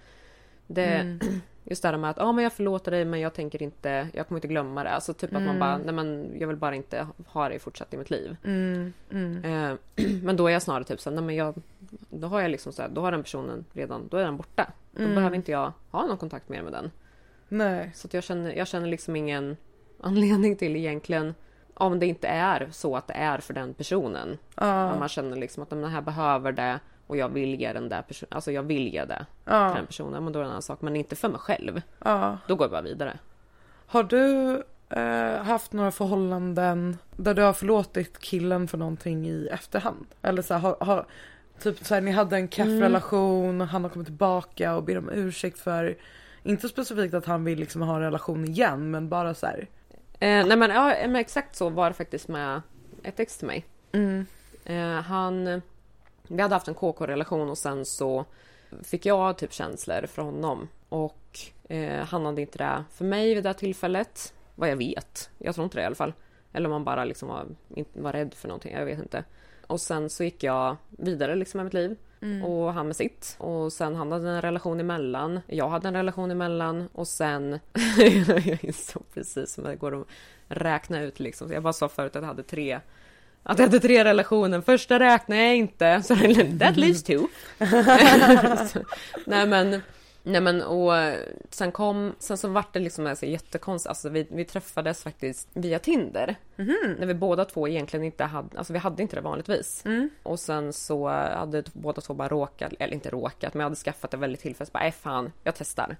det Mm. just det här med att ja men jag förlåter dig men jag tänker inte jag kommer inte glömma det alltså typ att man Mm. bara nej men jag vill bara inte ha det fortsatt i mitt liv. Mm, mm, Eh, men då är jag snarare typ så här, nej men jag då har jag liksom så här, då har den personen redan då är den borta. Då Mm. behöver inte jag ha någon kontakt mer med den. nej. Så jag, känner, jag känner liksom ingen anledning till egentligen om det inte är så att det är för den personen. Om Ja, man känner liksom att den här behöver det och jag vill ge den där personen, alltså jag vill ge det till ja, den personen, men då är det en annan sak. Men inte för mig själv. ja. Då går jag bara vidare. Har du eh, haft några förhållanden där du har förlåtit killen för någonting i efterhand? Eller så här, har, har typ så här, ni hade en keff Mm. och han har kommit tillbaka och ber om ursäkt för inte specifikt att han vill liksom ha en relation igen men bara så här. Eh, nej men, ja, men exakt så var det faktiskt med ett ex till mig. Mm. Eh, han... Vi hade haft en KK-relation och sen så fick jag typ känslor för honom. Och eh, han hade inte det för mig vid det tillfället. Vad jag vet. Jag tror inte det i alla fall. Eller om han bara liksom var, var rädd för någonting. Jag vet inte. Och sen så gick jag vidare liksom med mitt liv. Och han med sitt. Och sen han hade en relation emellan. Jag hade en relation emellan. Och sen... jag insåg precis som det går att räkna ut liksom. Jag bara sa förut att jag hade tre att jag hade tre relationer. Första räknar jag inte. Så that leaves two. nej men, nej men och sen kom, sen så vart det liksom alltså, jättekonstigt. Alltså vi, vi träffades faktiskt via Tinder. När vi båda två egentligen inte hade, alltså vi hade inte det vanligtvis. Och sen så hade båda två bara råkat, eller inte råkat, men jag hade skaffat det väldigt tillfälligt. Bara, äh, fan, jag testar.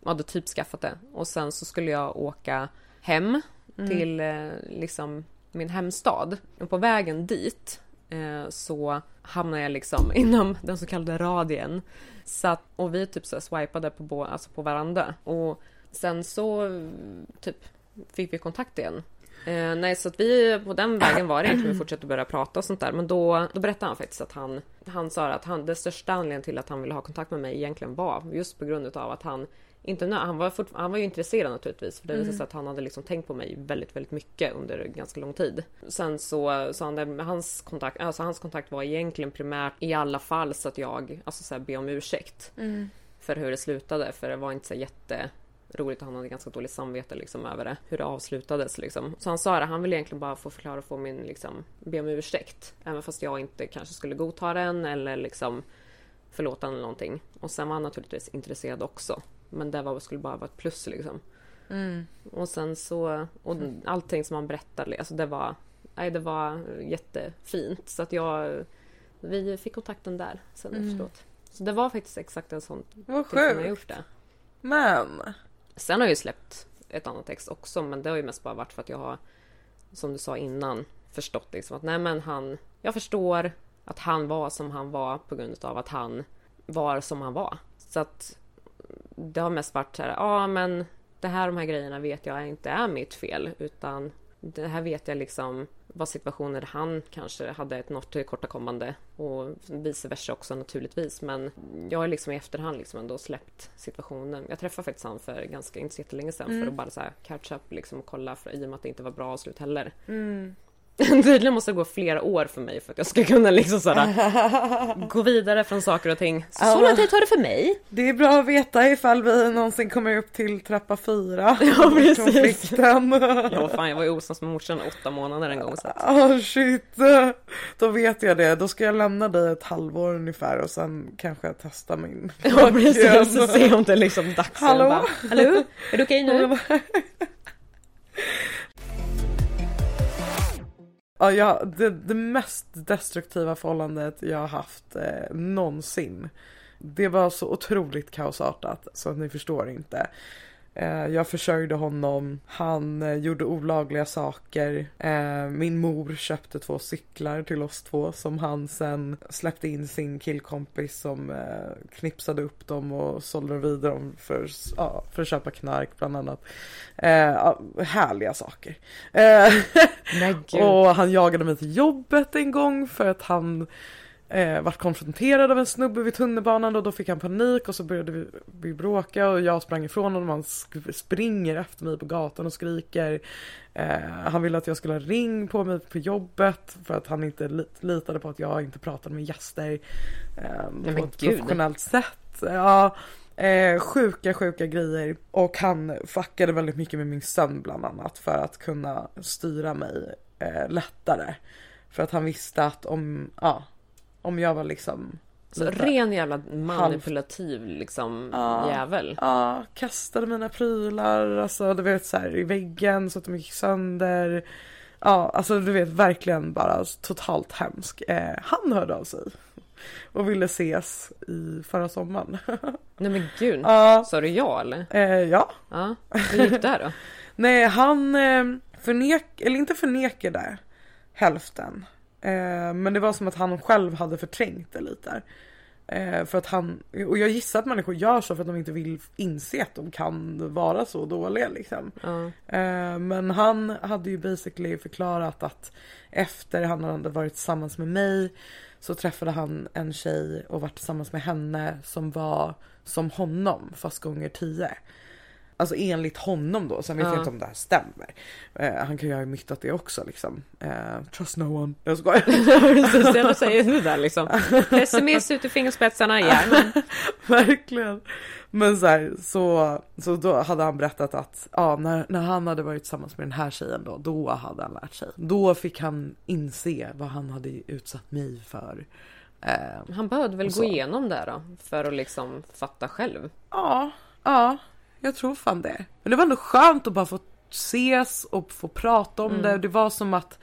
Jag hade typ skaffat det. Och sen så skulle jag åka hem till eh, liksom min hemstad. Och på vägen dit eh, så hamnade jag liksom inom den så kallade radien. Så att, och vi typ så swipade på, bo, alltså på varandra. Och sen så typ fick vi kontakt igen. Eh, nej, så att vi på den vägen var det egentligen vi fortsatte börja prata och sånt där. Men då, då berättade han faktiskt att han, han sa att han, det största anledningen till att han ville ha kontakt med mig egentligen var just på grund av att han inte nö- han var, fort, han var ju intresserad naturligtvis för det visade sig att han hade liksom tänkt på mig väldigt, väldigt mycket under ganska lång tid. Sen så sa han det hans kontakt, alltså hans kontakt var egentligen primärt i alla fall så att jag, alltså så här, be om ursäkt. För hur det slutade, för det var inte så jätte roligt och han hade ganska dåligt samvete liksom över det, hur det avslutades liksom. Så han sa det, han ville egentligen bara få förklara och få min liksom, be om ursäkt. Även fast jag inte kanske skulle godta den eller liksom förlåta eller någonting. Och sen var han naturligtvis intresserad också. Men det var, skulle bara vara ett plus liksom. Och sen så, och allting som han berättade, alltså det var, nej det var jättefint. Så att jag, vi fick kontakten där sen efteråt. Så det var faktiskt exakt en sån Vad tillfälle jag sjukt. gjort det. Men. Sen har jag ju släppt ett annat ex också men det har ju mest bara varit för att jag har som du sa innan förstått liksom att nej men han jag förstår att han var som han var på grund av att han var som han var. Så att det har mest varit så här, ja men det här de här grejerna vet jag inte är mitt fel utan det här vet jag liksom var situationer där han kanske hade ett något tillkortakommande och vice versa också naturligtvis. Men jag har liksom i efterhand liksom ändå släppt situationen. Jag träffade faktiskt han för ganska, inte så jättelänge sedan för att bara så här catch up liksom och kolla för, i och med att det inte var bra slut heller. Tydligen måste det gå flera år för mig för att jag ska kunna liksom såhär gå vidare från saker och ting. Så, så lång tid tar det för mig. Det är bra att veta ifall vi någonsin kommer upp till trappa fyra. Ja, precis. Ja fan jag var ju osams med morsan åtta månader en gång så att, Oh shit. Då vet jag det. Då ska jag lämna dig ett halvår ungefär och sen kanske jag testar min. Ja precis, se om det är liksom dags. Hallå? Bara, Hallå? Är det okej nu? Ja, jag, det, det mest destruktiva förhållandet jag har haft eh, någonsin. Det var så otroligt kaosartat så att ni förstår inte. Eh, jag försörjde honom, han eh, gjorde olagliga saker. Eh, min mor köpte två cyklar till oss två som han sen släppte in sin killkompis som knipsade upp dem och sålde vidare dem för, ja, för att köpa knark bland annat. Härliga saker. Och han jagade mig till jobbet en gång för att han eh, vart konfronterad av en snubbe vid tunnelbanan och då fick han panik och så började vi, vi bråka och jag sprang ifrån honom. Han sk- springer efter mig på gatan och skriker. Eh, han ville att jag skulle ha ring på mig på jobbet för att han inte li- litade på att jag inte pratade med gäster eh, men på ett gud. professionellt sätt. Ja, eh, sjuka, sjuka grejer. Och han fuckade väldigt mycket med min sömn bland annat för att kunna styra mig eh, lättare. För att han visste att om, ja, om jag var liksom Så ren jävla manipulativ liksom Ja. jävel. Ja, kastade mina prylar, alltså du vet så här i väggen så att de gick sönder. Ja, alltså du vet verkligen bara totalt hemsk. Eh, han hörde av sig och ville ses i förra sommaren. Nej men gud. ja, Sa du ja eller? eh, ja. Ja. Hur gick det då? Nej, han eh, förnek, eller inte förnekade hälften. Eh, men det var som att han själv hade förträngt det lite. Eh, för att han, och jag gissar att människor gör så för att de inte vill inse att de kan vara så dåliga liksom. Eh, men han hade ju basically förklarat att efter han hade varit tillsammans med mig så träffade han en tjej och var tillsammans med henne som var som honom fast gånger tio. Alltså enligt honom då, sen vet Ja. jag inte om det här stämmer. Eh, han kan ju ha myttat det också liksom. Eh, trust no one. Jag skojar. Precis, jag säger det där liksom. Pessimist ut i fingerspetsarna, jajamän. Verkligen. Men så, här, så, så då hade han berättat att ja, när, när han hade varit tillsammans med den här tjejen då, då hade han lärt sig. Då fick han inse vad han hade utsatt mig för. Eh, Han behövde väl gå igenom det då, för att liksom fatta själv. ja, ja, jag tror fan det. Men det var ändå skönt att bara få ses och få prata om det. Det var som att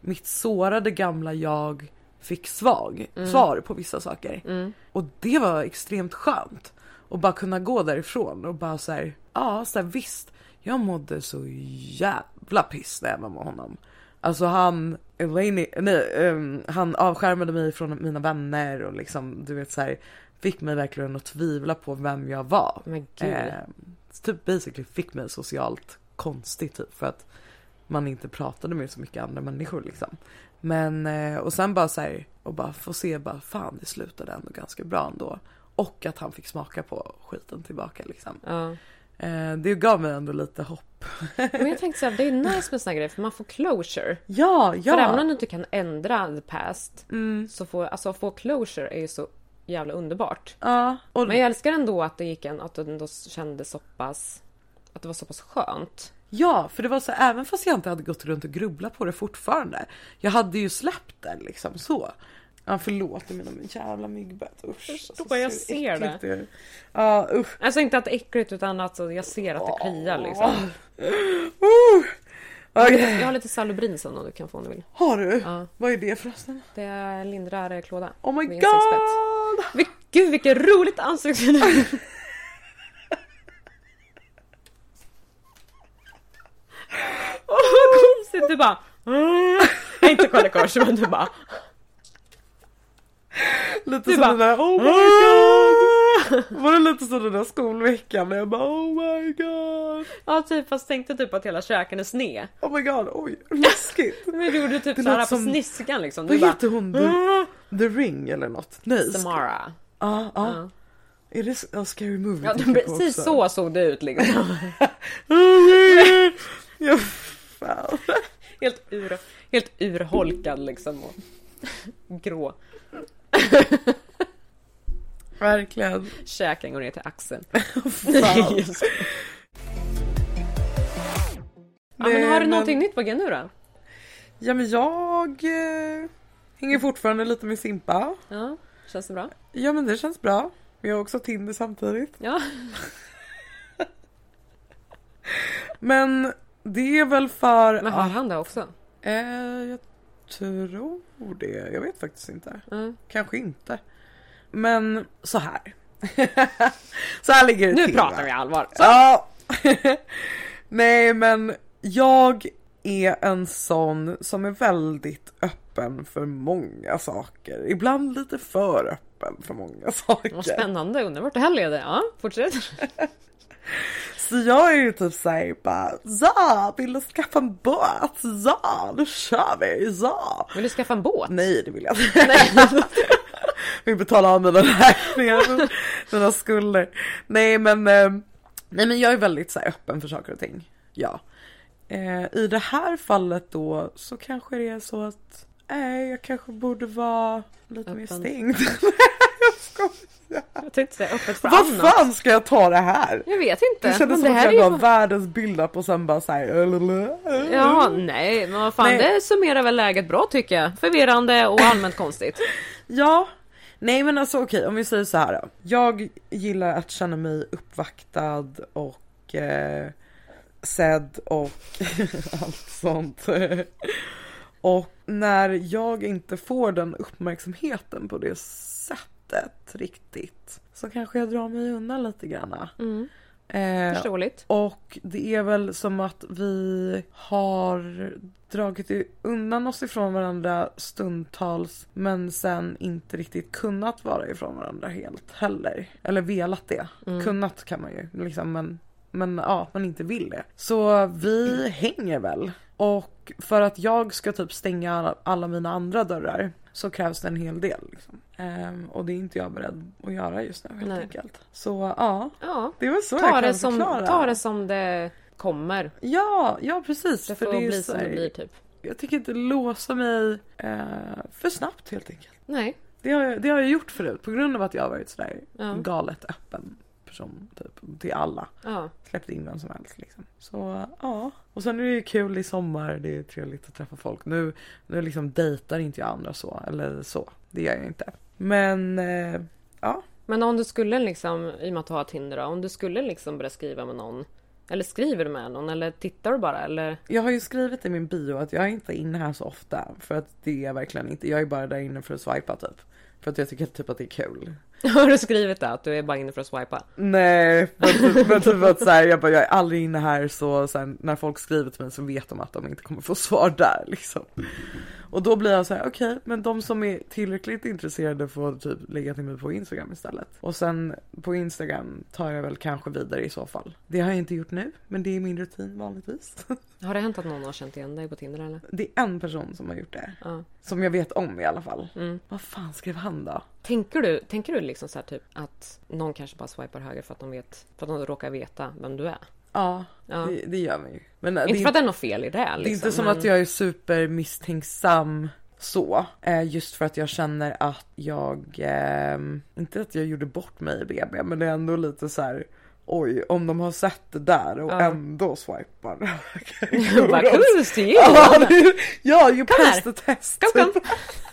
mitt sårade gamla jag fick svag, svar på vissa saker. Mm. Och det var extremt skönt. Och bara kunna gå därifrån och bara så här, ja så här, visst, jag mådde så jävla piss när jag var med honom. Alltså han, Elaine, nej, ehm, han avskärmade mig från mina vänner och liksom du vet så här, fick mig verkligen att tvivla på vem jag var. Men gud. Eh, typ basically fick mig socialt konstig typ för att man inte pratade med så mycket andra människor liksom. Men eh, och sen bara så här och bara få se bara fan det slutade ändå ganska bra ändå. Och att han fick smaka på skiten tillbaka liksom. Ja. Eh, det gav mig ändå lite hopp. Men jag tänkte såhär, det är nice med såna grejer för man får closure. Ja, För även ja. om du inte kan ändra the past, Mm, så får, alltså få closure är ju så jävla underbart. ja. Och, Men jag älskar ändå att det gick en, att du ändå kände så pass, att det var så pass skönt. Ja, för det var så även fast jag inte hade gått runt och grubblat på det fortfarande. Jag hade ju släppt det liksom så. Ja förlåt mina jävla myggbett usch. alltså, förstår, jag ser äckligt är. Ja usch. Alltså inte att det är äckligt utan att jag ser att det kliar liksom. Uh. Okej. Jag har lite Salubrin som du kan få om du vill. Har du? Ja. Vad är det förresten? Det lindrar klåda. Oh my god! Vi- Gud vilket roligt ansiktsuttryck! Åh vad konstigt! Du bara... Nej, inte kolla kors men du bara... Lite Du som bara- den där oh my god! Var det lite som den där skolveckan när jag bara oh my god! Ja typ fast tänkte typ att hela käken är sned. Oh my god, oj läskigt! Men du gjorde typ såhär på sniskan liksom. Vad Du bara... heter hon? The, The Ring eller något? Nej. Samara. Ja, ja. Ja. Är det ja, Scary Movie? Ja, precis också. så såg det ut liksom. ja, fan. Helt, ur, helt urholkad liksom. Och grå. Verkligen. Käken går ner till axeln. Fan. Ja, men har du Men- någonting nytt på G nu då? Ja men jag eh, hänger fortfarande lite med Simpa. Ja, känns det bra? Ja men det känns bra. Vi har också Tinder samtidigt. Ja. Men det är väl för Men har han det också? Eh, jag tror det. Jag vet faktiskt inte. Ja. Kanske inte. Men så här. så här ligger det Nu till, pratar va? vi allvar. Så. Ja. Nej men jag är en sån som är väldigt öppen för många saker. Ibland lite för öppen för många saker. Vad spännande, undrar vart det här leder. Ja, fortsätt. Så jag är ju typ såhär bara ja, vill du skaffa en båt? Ja, nu kör vi, ja. Vill du skaffa en båt? Nej det vill jag inte. Vi betalar av mina räkningar, mina skulder. Nej men, eh, nej men jag är väldigt så öppen för saker och ting. Ja. Eh, I det här fallet då så kanske det är så att nej, jag kanske borde vara lite mer Öppen. stängd. jag skojar. Jag tänkte säga öppet för Vad annat. fan ska jag ta det här? Jag vet inte. Det kändes som det att jag är ju... gav världens build-up och sen bara såhär... Ja, nej, men vad fan, Nej. det summerar väl läget bra tycker jag. Förvirrande och allmänt konstigt. Ja, nej men alltså okej om vi säger så här då. Jag gillar att känna mig uppvaktad och eh, sedd och allt sånt. och när jag inte får den uppmärksamheten på det sättet riktigt så kanske jag drar mig undan lite granna. Mm. Eh, Förståeligt. och det är väl som att vi har dragit undan oss ifrån varandra stundtals men sen inte riktigt kunnat vara ifrån varandra helt heller. Eller velat det. Mm. Kunnat kan man ju liksom men, men ja, man inte vill det. Så vi hänger väl. Och för att jag ska typ stänga alla, alla mina andra dörrar så krävs det en hel del. Liksom. Ehm, och det är inte jag beredd att göra just nu helt Nej. enkelt. Så ja, Ja. det var så jag Ta kan det, som, förklara. ta det som det kommer. Ja, ja precis. Det för får det är bli så som det blir typ. Jag tänker inte låsa mig eh, för snabbt helt enkelt. Nej. Det har, jag, det har jag gjort förut på grund av att jag har varit sådär Ja. galet öppen person typ till alla. Ja. Släppt in vem som helst liksom. Så ja. Och sen är det ju kul i sommar. Det är trevligt att träffa folk. Nu, nu liksom dejtar inte jag andra så. Eller så. Det gör jag inte. Men eh, ja. Men om du skulle liksom, i och med att du har Tinder då, om du skulle liksom börja skriva med någon. Eller skriver du med någon eller tittar du bara eller? Jag har ju skrivit i min bio att jag är inte inne här så ofta. För att det är verkligen inte. Jag är bara där inne för att swipa typ. För att jag tycker typ att det är kul. Har du skrivit det? Att du är bara inne för att swipa? Nej, men typ, men typ att så här, jag bara, jag är aldrig inne här så, så här, när folk skriver till mig så vet de att de inte kommer få svar där liksom. Och då blir jag så här, okej, men de som är tillräckligt intresserade får typ lägga till mig på Instagram istället. Och sen på Instagram tar jag väl kanske vidare i så fall. Det har jag inte gjort nu, men det är min rutin vanligtvis. Har det hänt att någon har känt igen dig på Tinder eller? Det är en person som har gjort det. Ja. Som jag vet om i alla fall. Mm. Vad fan skrev han då? Tänker du, tänker du liksom så här typ att någon kanske bara swipar höger för att de vet, för att de råkar veta vem du är? Ja, Ja. Det, det gör man ju. Men det, Inte är för att det är något fel i det liksom, Det är inte som men- att jag är super misstänksam så. Eh, just för att jag känner att jag, ehm, inte att jag gjorde bort mig i BB, men det är ändå lite så här. Oj, om de har sett det där och Ja. ändå swipar. Bara, "Come to see you." ja, det- you passed the test. Kom, kom.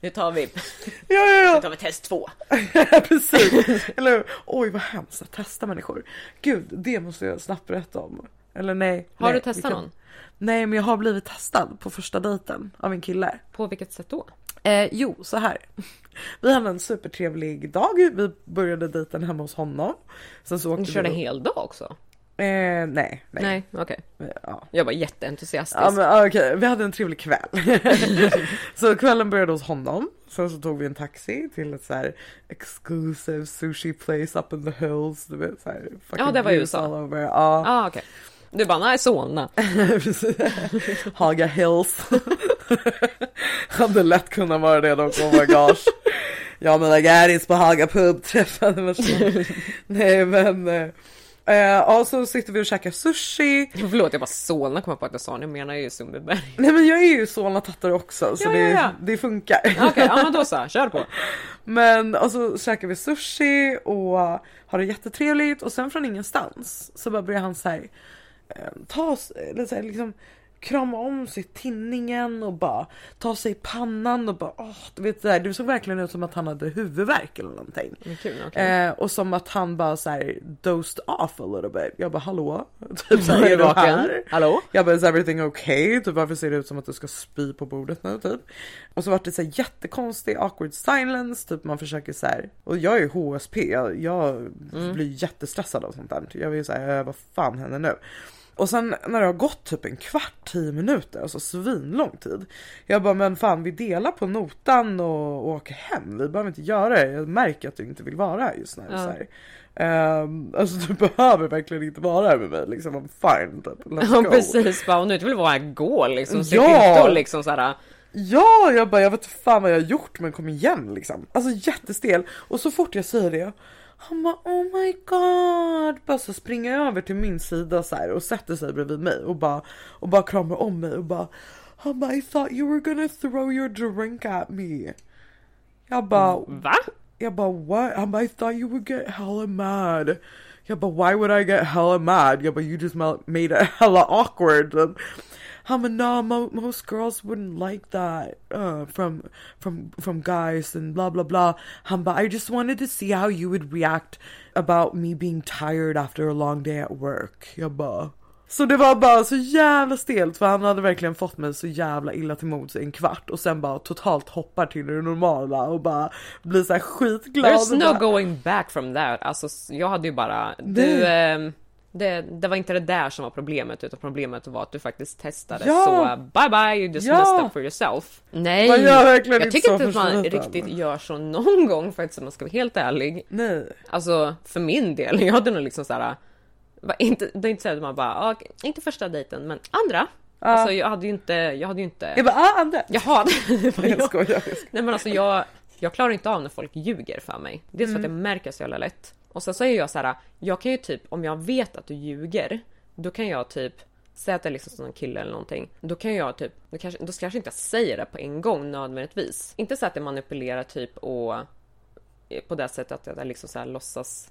Nu tar vi, Ja, ja, nu tar vi test två. ja, precis. Eller hur? oj vad hemskt att testa människor. Gud, det måste jag snabbt berätta om. Eller nej. Har nej, du testat kan- någon? Nej, men jag har blivit testad på första dejten av en kille. På vilket sätt då? Eh, jo, så här. Vi hade en supertrevlig dag. Vi började dejten hemma hos honom. Sen så åkte Ni körde vi... en hel dag också? Eh, nej, nej. Nej, okej. Ja. Jag var jätteentusiastisk. Ja men okej, vi hade en trevlig kväll. så kvällen började hos honom. Sen så tog vi en taxi till ett så här exclusive sushi place up in the hills. Du vet, så här, fucking Ja, det var i USA. Ja, ah, okej. Du bara, nej Solna. Haga hills. hade lätt kunnat vara det dock, oh my gosh. Jag och mina gäris på Haga pub träffade mig. Nej men. Eh, ja så sitter vi och käkar sushi. Förlåt, jag bara Solna kom jag på att jag sa, nu menar jag ju Sundbyberg. Nej men jag är ju Solna-tattare också så Ja, det, ja, ja. det funkar. Okej, ja men då så, kör på. Men och så käkar vi sushi och har det jättetrevligt och sen från ingenstans så bara börjar han så här, eh, ta oss, eller så här, liksom krama om sig tinningen och bara ta sig i pannan och bara åh, du vet det, det såg verkligen ut som att han hade huvudvärk eller någonting. Men Kul, okej. Eh, och som att han bara så här dozed off a little bit. Jag bara hallå? Typ så här, Är du här? Hallå? Jag bara is everything okay? Typ varför ser det ut som att du ska spy på bordet nu typ? Och så vart det så här jättekonstig awkward silence, typ man försöker så här. Och jag är ju HSP, jag, jag blir jättestressad av sånt där. Jag vill säga "Eh, vad fan händer nu? Och sen när det har gått typ en kvart, tio minuter, alltså svinlång tid. Jag bara men fan vi delar på notan och, och åker hem. Vi behöver inte göra det. Jag märker att du inte vill vara här just nu. Ja. Så här. Ehm, alltså du behöver verkligen inte vara här med mig liksom. I'm fine typ. Let's Ja go. precis, bara, och nu vill vara här gå liksom. Så Ja! ja! inte och liksom såhär, Ja, jag bara jag vet fan vad jag har gjort men kom igen liksom. Alltså jättestel. Och så fort jag säger det han bara oh my god. Bara så springer över till min sida så här och sätter sig bredvid mig och bara och bara kramar om mig och bara han bara I thought you were gonna throw your drink at me. Jag bara va? jag bara what? Han bara I thought you would get hella mad. Jag bara why would I get hella mad? Jag bara you just ma- made it hella awkward. And Han bara no mo- most girls wouldn't like that uh, from from from guys and blah blah blah. Han bara I just wanted to see how you would react about me being tired after a long day at work. Jag bara Så det var bara så jävla stelt för han hade verkligen fått mig så jävla illa till mods i en kvart och sen bara totalt hoppar till det normala och bara blir så här skitglad. There's no bara, going back from that. Alltså jag hade ju bara, du, ehm, det, det var inte det där som var problemet utan problemet var att du faktiskt testade Ja. så bye bye you just Ja. messed up for yourself. Nej, Man gör verkligen jag inte tycker så inte att man riktigt slutet. gör så någon gång faktiskt om man ska vara helt ärlig. Nej. Alltså för min del, jag hade nog liksom såhär var inte, det är inte så att man bara, ah, inte första dejten men andra. Alltså jag hade ju inte, jag hade ju inte Jag bara ah Andra. Jaha, Jag jag. skojar. jag skojar. Nej men alltså jag, jag klarar inte av när folk ljuger för mig. Dels för att jag märker så jävla lätt. Och sen så är jag så här, jag kan ju typ, om jag vet att du ljuger, då kan jag typ Säg att det är liksom någon kille eller någonting. Då kan jag typ, då kanske, då kanske inte jag säger det på en gång nödvändigtvis. Inte så att jag manipulerar typ och eh, på det sättet att jag liksom så här låtsas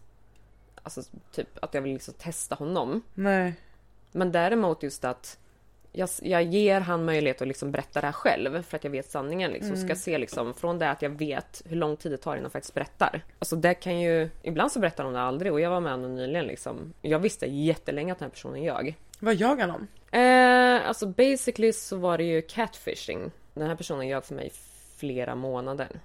Alltså typ att jag vill liksom testa honom. Nej. Men däremot just att jag, jag ger han möjlighet att liksom berätta det här själv för att jag vet sanningen. Liksom. Ska se liksom från det att jag vet hur lång tid det tar innan jag faktiskt berättar. Alltså det kan ju, ibland så berättar de det aldrig och jag var med honom nyligen liksom. Jag visste jättelänge att den här personen ljög. Vad ljög han om? Eh, alltså basically så var det ju catfishing. Den här personen ljög för mig flera månader.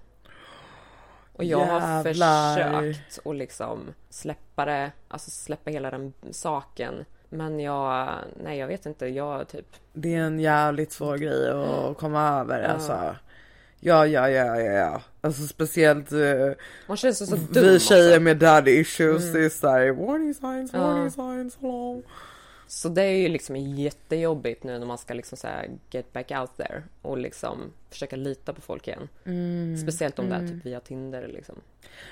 Och jag har Jävlar. försökt att liksom släppa det, alltså släppa hela den saken. Men jag, nej jag vet inte, jag typ Det är en jävligt svår grej att komma över alltså. Ja, ja, ja, ja, ja. Alltså speciellt eh, Man känns så, så dum vi tjejer också. med daddy issues. Det är såhär warning signs, warning Ja. signs, hello. Så det är ju liksom jättejobbigt nu när man ska liksom så get back out there och liksom försöka lita på folk igen. Mm, Speciellt om det är typ via Tinder liksom.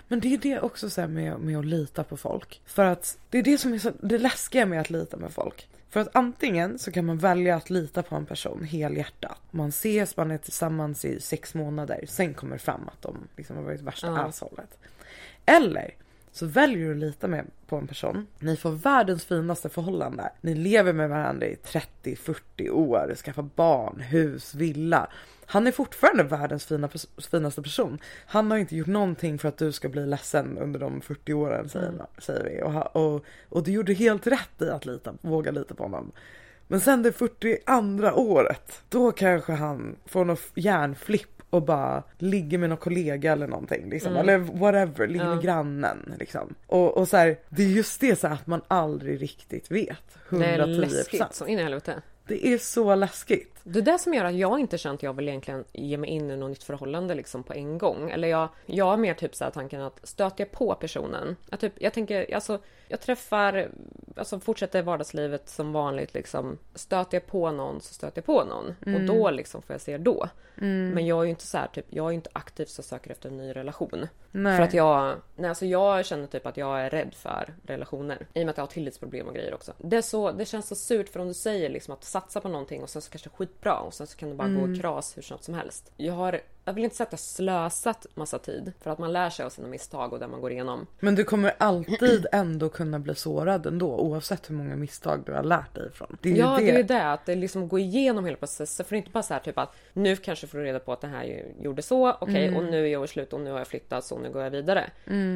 Men det är det också så med, med att lita på folk. För att det är det som är så, det läskiga med att lita med folk. För att antingen så kan man välja att lita på en person helhjärtat. Man ses, man är tillsammans i sex månader. Sen kommer det fram att de liksom har varit värsta Ja. asshållet. Eller så väljer du att lita med, på en person. Ni får världens finaste förhållande. Ni lever med varandra i 30-40 år, skaffar barn, hus, villa. Han är fortfarande världens fina, finaste person. Han har inte gjort någonting för att du ska bli ledsen under de 40 åren säger, säger vi. Och, och, och du gjorde helt rätt i att lita, våga lita på honom. Men sen det 42 året, då kanske han får någon hjärnflipp och bara ligger med någon kollega eller någonting liksom. Eller whatever, ligger Ja. med grannen liksom. Och, och så här, det är just det så här att man aldrig riktigt vet. 110%. Det är läskigt så in i helvete. Det är så läskigt. Det är det som gör att jag inte känt att jag vill egentligen ge mig in i något nytt förhållande liksom på en gång. Eller jag, jag har mer typ så här tanken att stöter jag på personen. Jag, typ, jag tänker, alltså jag träffar, alltså fortsätter vardagslivet som vanligt liksom. Stöter jag på någon så stöter jag på någon. Och då liksom får jag se då. Men jag är ju inte så här typ, jag är inte aktiv så söker efter en ny relation. Nej. För att jag, nej alltså jag känner typ att jag är rädd för relationer. I och med att jag har tillitsproblem och grejer också. Det, så, det känns så surt för om du säger liksom att satsa på någonting och sen så kanske är skitbra och sen så kan det bara gå i kras hur snabbt som helst. Jag har, jag vill inte säga att jag slösat massa tid för att man lär sig av sina misstag och det man går igenom. Men du kommer alltid ändå kunna bli sårad ändå oavsett hur många misstag du har lärt dig ifrån. Det är Ja, det. det är det. Att det liksom går igenom hela processen. För det är inte bara så här typ att nu kanske får du reda på att det här gjorde så. Okej, och nu är jag slut och nu har jag flyttat så nu går jag vidare.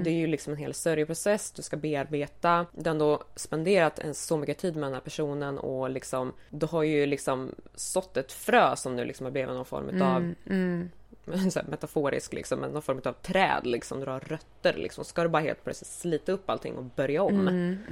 Det är ju liksom en hel sörjeprocess. Du ska bearbeta. Du har ändå spenderat en så mycket tid med den här personen och liksom du har ju liksom sått ett frö som nu liksom har blivit någon form av så metaforisk liksom, men någon form av träd liksom, du har rötter liksom. Ska du bara helt plötsligt slita upp allting och börja om?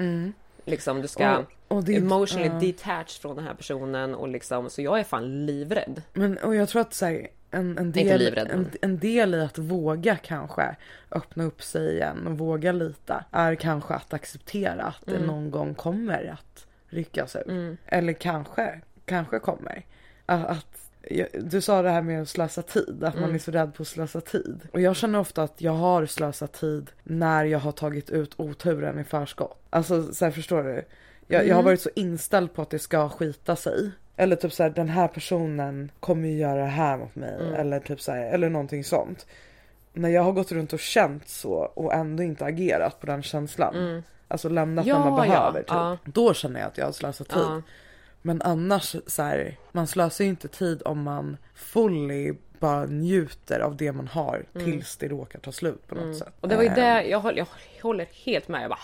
Liksom du ska Och- och det- emotionally ja. detached från den här personen och liksom, så jag är fan livrädd. Men och jag tror att så här, en, en, del, livrädd, en, en del i att våga kanske öppna upp sig igen och våga lita är kanske att acceptera att Mm. det någon gång kommer att ryckas ur. Eller kanske, kanske kommer. Att, att du sa det här med att slösa tid, att Mm. man är så rädd på att slösa tid. Och jag känner ofta att jag har slösat tid när jag har tagit ut oturen i förskott. Alltså så här, förstår du? Jag, jag har varit så inställd på att det ska skita sig. Eller typ så här, den här personen kommer ju göra det här mot mig. Eller typ så här, eller någonting sånt. När jag har gått runt och känt så och ändå inte agerat på den känslan. Alltså lämnat Ja, när man ja, behöver typ. ja. Då känner jag att jag har slösat tid. Men annars så här, man slösar ju inte tid om man fully bara njuter av det man har tills det råkar ta slut på något sätt. Och det var ju Eh, det, jag håller, jag håller helt med. Jag bara,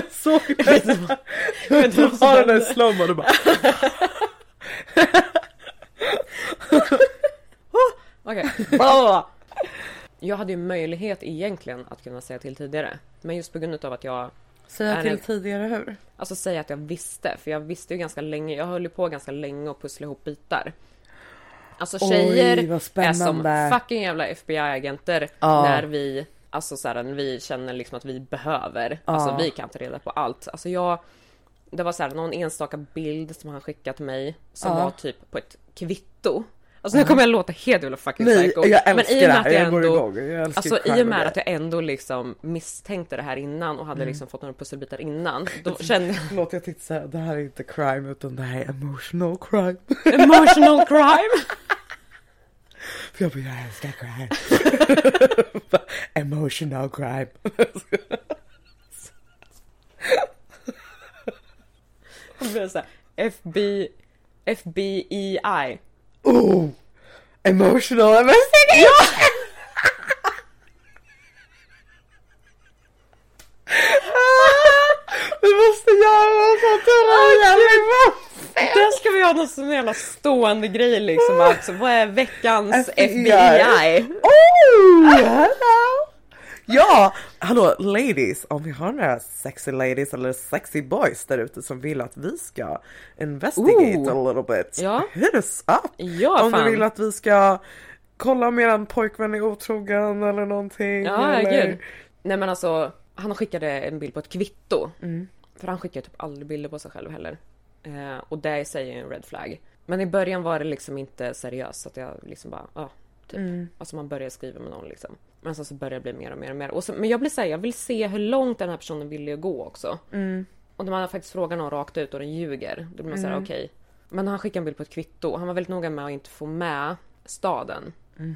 såg det. jag vet inte Du har den där slowmo du bara. Okej. Blablabla. Jag hade ju möjlighet egentligen att kunna säga till tidigare. Men just på grund av att jag Säga till det- tidigare hur? Alltså säga att jag visste, för jag visste ju ganska länge. Jag höll ju på ganska länge och pussla ihop bitar. Alltså Oj, tjejer vad är som fucking jävla FBI-agenter Ja. när vi Alltså såhär, när vi känner liksom att vi behöver. Alltså Ja. vi kan ta reda på allt. Alltså jag Det var såhär någon enstaka bild som han skickade till mig som Ja. var typ på ett kvitto. Alltså nu kommer jag låta helt jävla fucking Nej, psycho. jag älskar i och med att jag Jag ändå- igång. Jag Alltså i och med att jag ändå liksom misstänkte det här innan och hade Mm. liksom fått några pusselbitar innan. Då kände jag Förlåt jag säga det här är inte crime utan det här är emotional crime. emotional crime. För jag bara jag älskar crime. emotional crime. Det blev såhär FB, FBEI. Oh! Emotional investigation! Vi måste göra sånt här! Där ska vi ha någon sån jävla stående grej liksom. Alltså, vad är veckans FBI? FBI? Oh! Hello! Ja, hallå ladies, om vi har några sexy ladies eller sexy boys där ute som vill att vi ska investigate Ooh. a little bit. Ja. Hit us up! Ja, om fan. du vill att vi ska kolla om eran pojkvän är otrogen eller någonting. Ja, eller... gud. Nej men alltså, han skickade en bild på ett kvitto. Mm. För han skickar typ aldrig bilder på sig själv heller. Eh, och det i sig är en red flag. Men i början var det liksom inte seriöst så att jag liksom bara, ja. typ. Mm. Alltså man börjar skriva med någon liksom. Men sen så börjar det bli mer och mer och mer. Och så, men jag blir säga, jag vill se hur långt den här personen vill gå också. Mm. Och när man faktiskt frågar någon rakt ut och den ljuger, då blir man såhär okej. Men han skickade en bild på ett kvitto. Han var väldigt noga med att inte få med staden.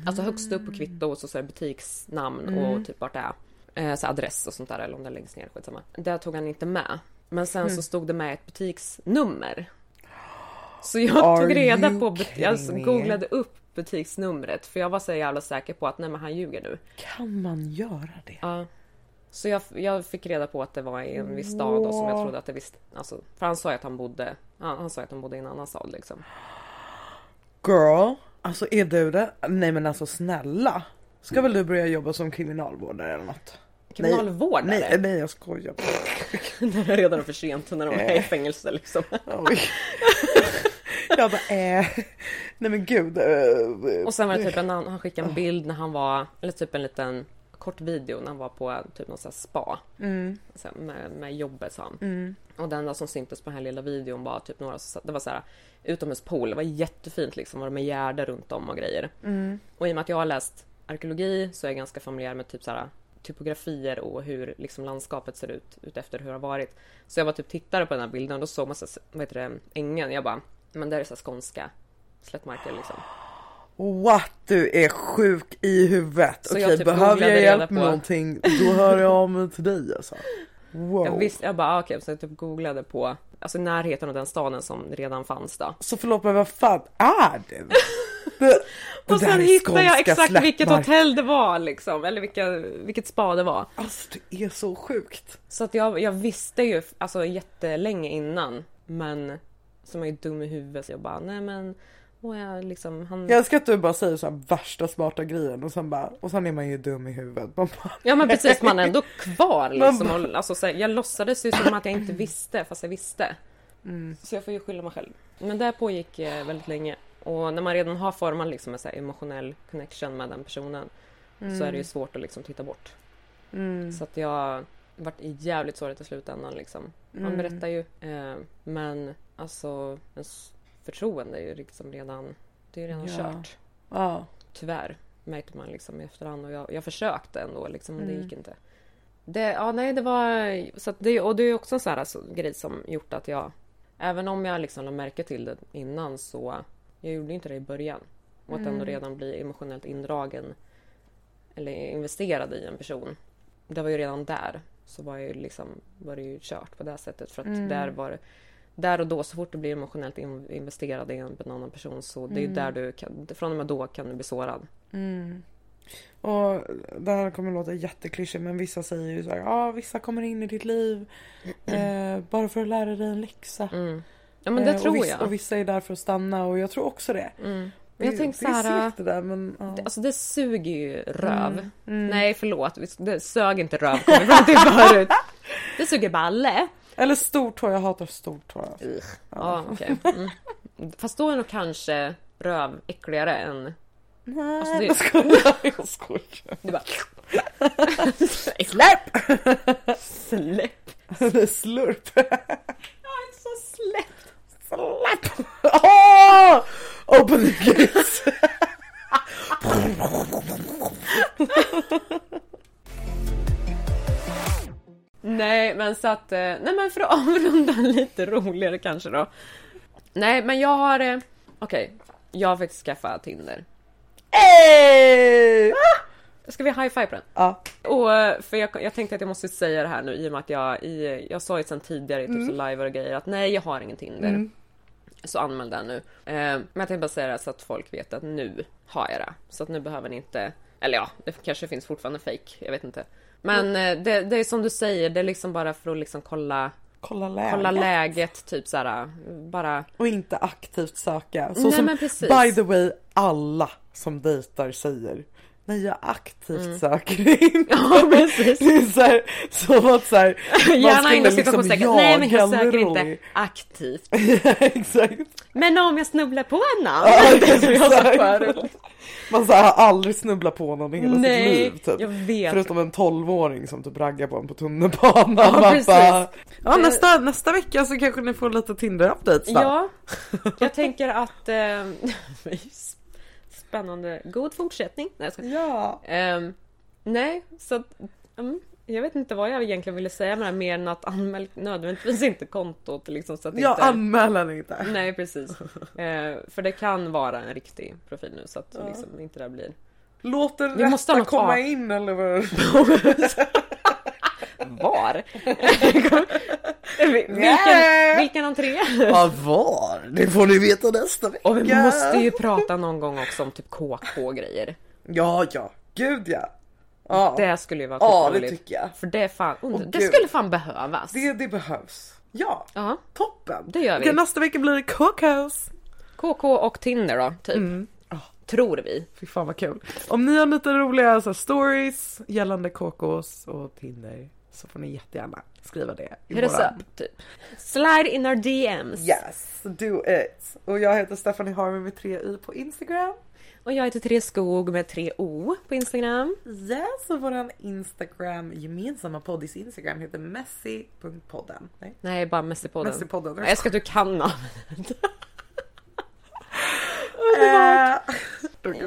Alltså högst upp på kvitto så, så det butiksnamn och typ vart det är. Eh, så adress och sånt där eller om det längst ner, skitsamma. Det tog han inte med. Men sen så stod det med ett butiksnummer. Så jag Are tog reda på, me? googlade upp butiksnumret för jag var så jävla säker på att nej men han ljuger nu. Kan man göra det? Ja. Så jag, jag fick reda på att det var i en viss stad och som jag trodde att det visste. Alltså, för han sa ju att han bodde, han, han sa att han bodde i en annan stad liksom. Girl, alltså är du det? Nej men alltså snälla. Ska väl du börja jobba som kriminalvårdare eller något? Kriminalvårdare? Nej, nej jag skojar. Det redan är för sent när de är i fängelse liksom. Jag bara eh. Nej men gud. eh, Och sen var det typ en han skickade en bild när han var, eller typ en liten kort video när han var på typ någon sån spa. Mm, Så med, med jobbet sa han. mm. Och den enda som syntes på den här lilla videon var typ några, det var så här utomhuspool, det var jättefint liksom, var det med gärde runt om och grejer. Mm. Och i och med att jag har läst arkeologi så är jag ganska familjär med typ så här typografier och hur liksom landskapet ser ut utefter hur det har varit. Så jag var typ tittare på den här bilden och då såg man så vad heter det, ängen. Jag bara, men där är så skånska slättmarker liksom. What du är sjuk i huvudet. Så Okej jag typ behöver jag hjälp med på- någonting då hör jag av mig till dig alltså. Wow. Jag, visste, jag bara, ah, okej, så jag typ googlade på, alltså närheten av den staden som redan fanns då. Så förlåt men vad fan är det? det, det Och sen hittade jag exakt vilket slättmark. hotell det var liksom, eller vilka, vilket spa det var. Alltså det är så sjukt. Så att jag, jag visste ju alltså jättelänge innan, men som är dum i huvudet så jag bara, nej men, och jag liksom, han... Jag älskar att du bara säger så här värsta smarta grejen och sen bara och sen är man ju dum i huvudet. Bara, Ja men precis, man är ändå kvar liksom. Man Och, alltså, så här, jag låtsades ju som att jag inte visste, fast jag visste. mm. Så jag får ju skylla mig själv. Men det här pågick eh, väldigt länge. Och när man redan har format liksom en så emotionell connection med den personen så är det ju svårt att liksom titta bort. Mm. Så att jag varit jävligt sårigt i slutändan liksom. Han Mm. berättar ju. Eh, men alltså ens förtroende är ju liksom redan, det är ju redan Ja. kört. Ja. Tyvärr märkte man liksom i efterhand och jag, jag försökte ändå liksom men det Mm. gick inte. Det, ja nej det var, så det, och det är också en sån här alltså, grej som gjort att jag, även om jag liksom lade märke till det innan så, jag gjorde inte det i början. Och att ändå redan bli emotionellt indragen eller investerad i en person. Det var ju redan där så var, jag ju liksom, var det ju kört på det sättet för att där var det där och då, så fort du blir emotionellt in, investerad i en, en annan person så det är ju där du kan, från och med då kan du bli sårad. Mm. Och det här kommer låta jätteklyschigt men vissa säger ju så här, ja vissa kommer in i ditt liv eh, bara för att lära dig en läxa. Mm. Ja men det Eh, tror och vissa, jag. Och vissa är där för att stanna och jag tror också det. Mm. Det, jag tänkte det så är här. segt det där men ja. Det, alltså det suger ju röv. Mm. Nej förlåt, det sög inte röv kom vi fram till förut. Det suger balle. Eller stortå, jag hatar stortå. Alltså. Ja okej. Mm. Fast då är nog kanske röv äckligare än... Nej Alltså, det- jag skojar, jag skojar. Du bara... Släpp! Släpp! Slurp. Så släpp! Släpp! Oh! Open the gates! Nej men så att, eh, nej men för att avrunda lite roligare kanske då. Nej men jag har, eh, okej, jag har faktiskt skaffat Tinder. Hey! Ska vi high five på den? Ja. Och eh, för jag, jag tänkte att jag måste säga det här nu i och med att jag, i, jag sa ju sen tidigare i typ så live och grejer att nej jag har ingen Tinder. Mm. Så anmäl den nu. Eh, men jag tänkte bara säga det så att folk vet att nu har jag det. Så att nu behöver ni inte, eller ja, det kanske finns fortfarande fake, jag vet inte. Men eh, det, det är som du säger, det är liksom bara för att liksom kolla, Kolla läget. kolla läget, typ såhär, bara Och inte aktivt söka. Så Nej, som by the way alla som dejtar säger. Nej jag aktivt söker in. Mm. Ja precis. Det är så här, som att så här, man Gärna inom liksom Nej men jag söker inte aktivt. Exakt. Men om jag snubblar på en namn. Ja, det är som jag sa exakt. Man så här, har aldrig snubblat på någon i hela sitt Nej, liv typ. jag vet. Förutom en 12-åring som typ raggar på en på tunnelbanan. Ja, precis. bara, ja, Det- nästa, nästa vecka så kanske ni får lite Tinder-updates. Ja, jag tänker att... Eh, spännande. God fortsättning. Nej, jag. Ja. Ehm, nej, så att, mm, jag vet inte vad jag egentligen ville säga med det här mer än att anmäl nödvändigtvis inte kontot liksom så att Jag inte... anmäler inte. Nej precis. Eh, för det kan vara en riktig profil nu så att liksom inte det blir... Låt den rätta komma av- in eller vad? Var? vilken, vilken entré? Ja, var? Det får ni veta nästa vecka. Och vi måste ju prata någon gång också om typ KK-grejer. Ja, ja. Gud ja. Ja, det, Det skulle ju vara ja, det tycker jag. För det fan, Åh, det skulle fan behövas. Det, det behövs. Ja, Ja, toppen. det gör vi. Okej, nästa vecka blir det Cookhouse. KK och Tinder då, typ. Mm. Tror vi. Fy fan vad kul. Om ni har lite roliga så här, stories gällande KKs och Tinder så får ni jättegärna skriva det. i Hit up, typ. Slide in our DMs. Yes, do it. Och jag heter Stephanie Harvey med tre i på Instagram. Och jag heter Therese Skog med tre O på Instagram. Yes, och våran Instagram, gemensamma poddis Instagram heter messy.podden. Nej, Nej, bara Messypodden. Messypodden. Jag älskar att du kan namnet. Eh,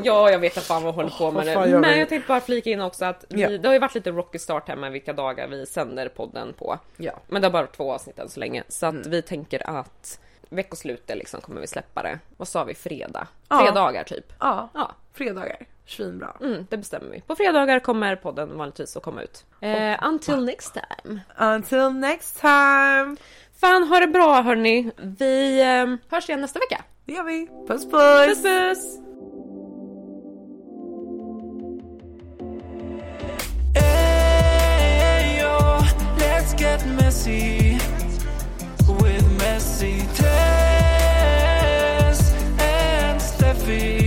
Ja, jag vet att fan vad jag håller på med fan gör Men jag tänkte bara flika in också att vi, Ja. det har ju varit lite rocky start här med vilka dagar vi sänder podden på. ja. Men det har bara varit två avsnitt än så länge. Så Mm. att vi tänker att veckoslutet liksom kommer vi släppa det. Vad sa vi? Fredag? Ja. Fredagar typ. ja, Ja, fredagar. Svinbra. mm, det bestämmer vi. På fredagar kommer podden vanligtvis att komma ut. Eh, until next time. Until next time. Fan, ha det bra hörni. Vi eh, hörs igen nästa vecka. Yummy, gör vi. Puss puss! puss, puss. Hey, yo, let's get messy with messy Tess and Steffi.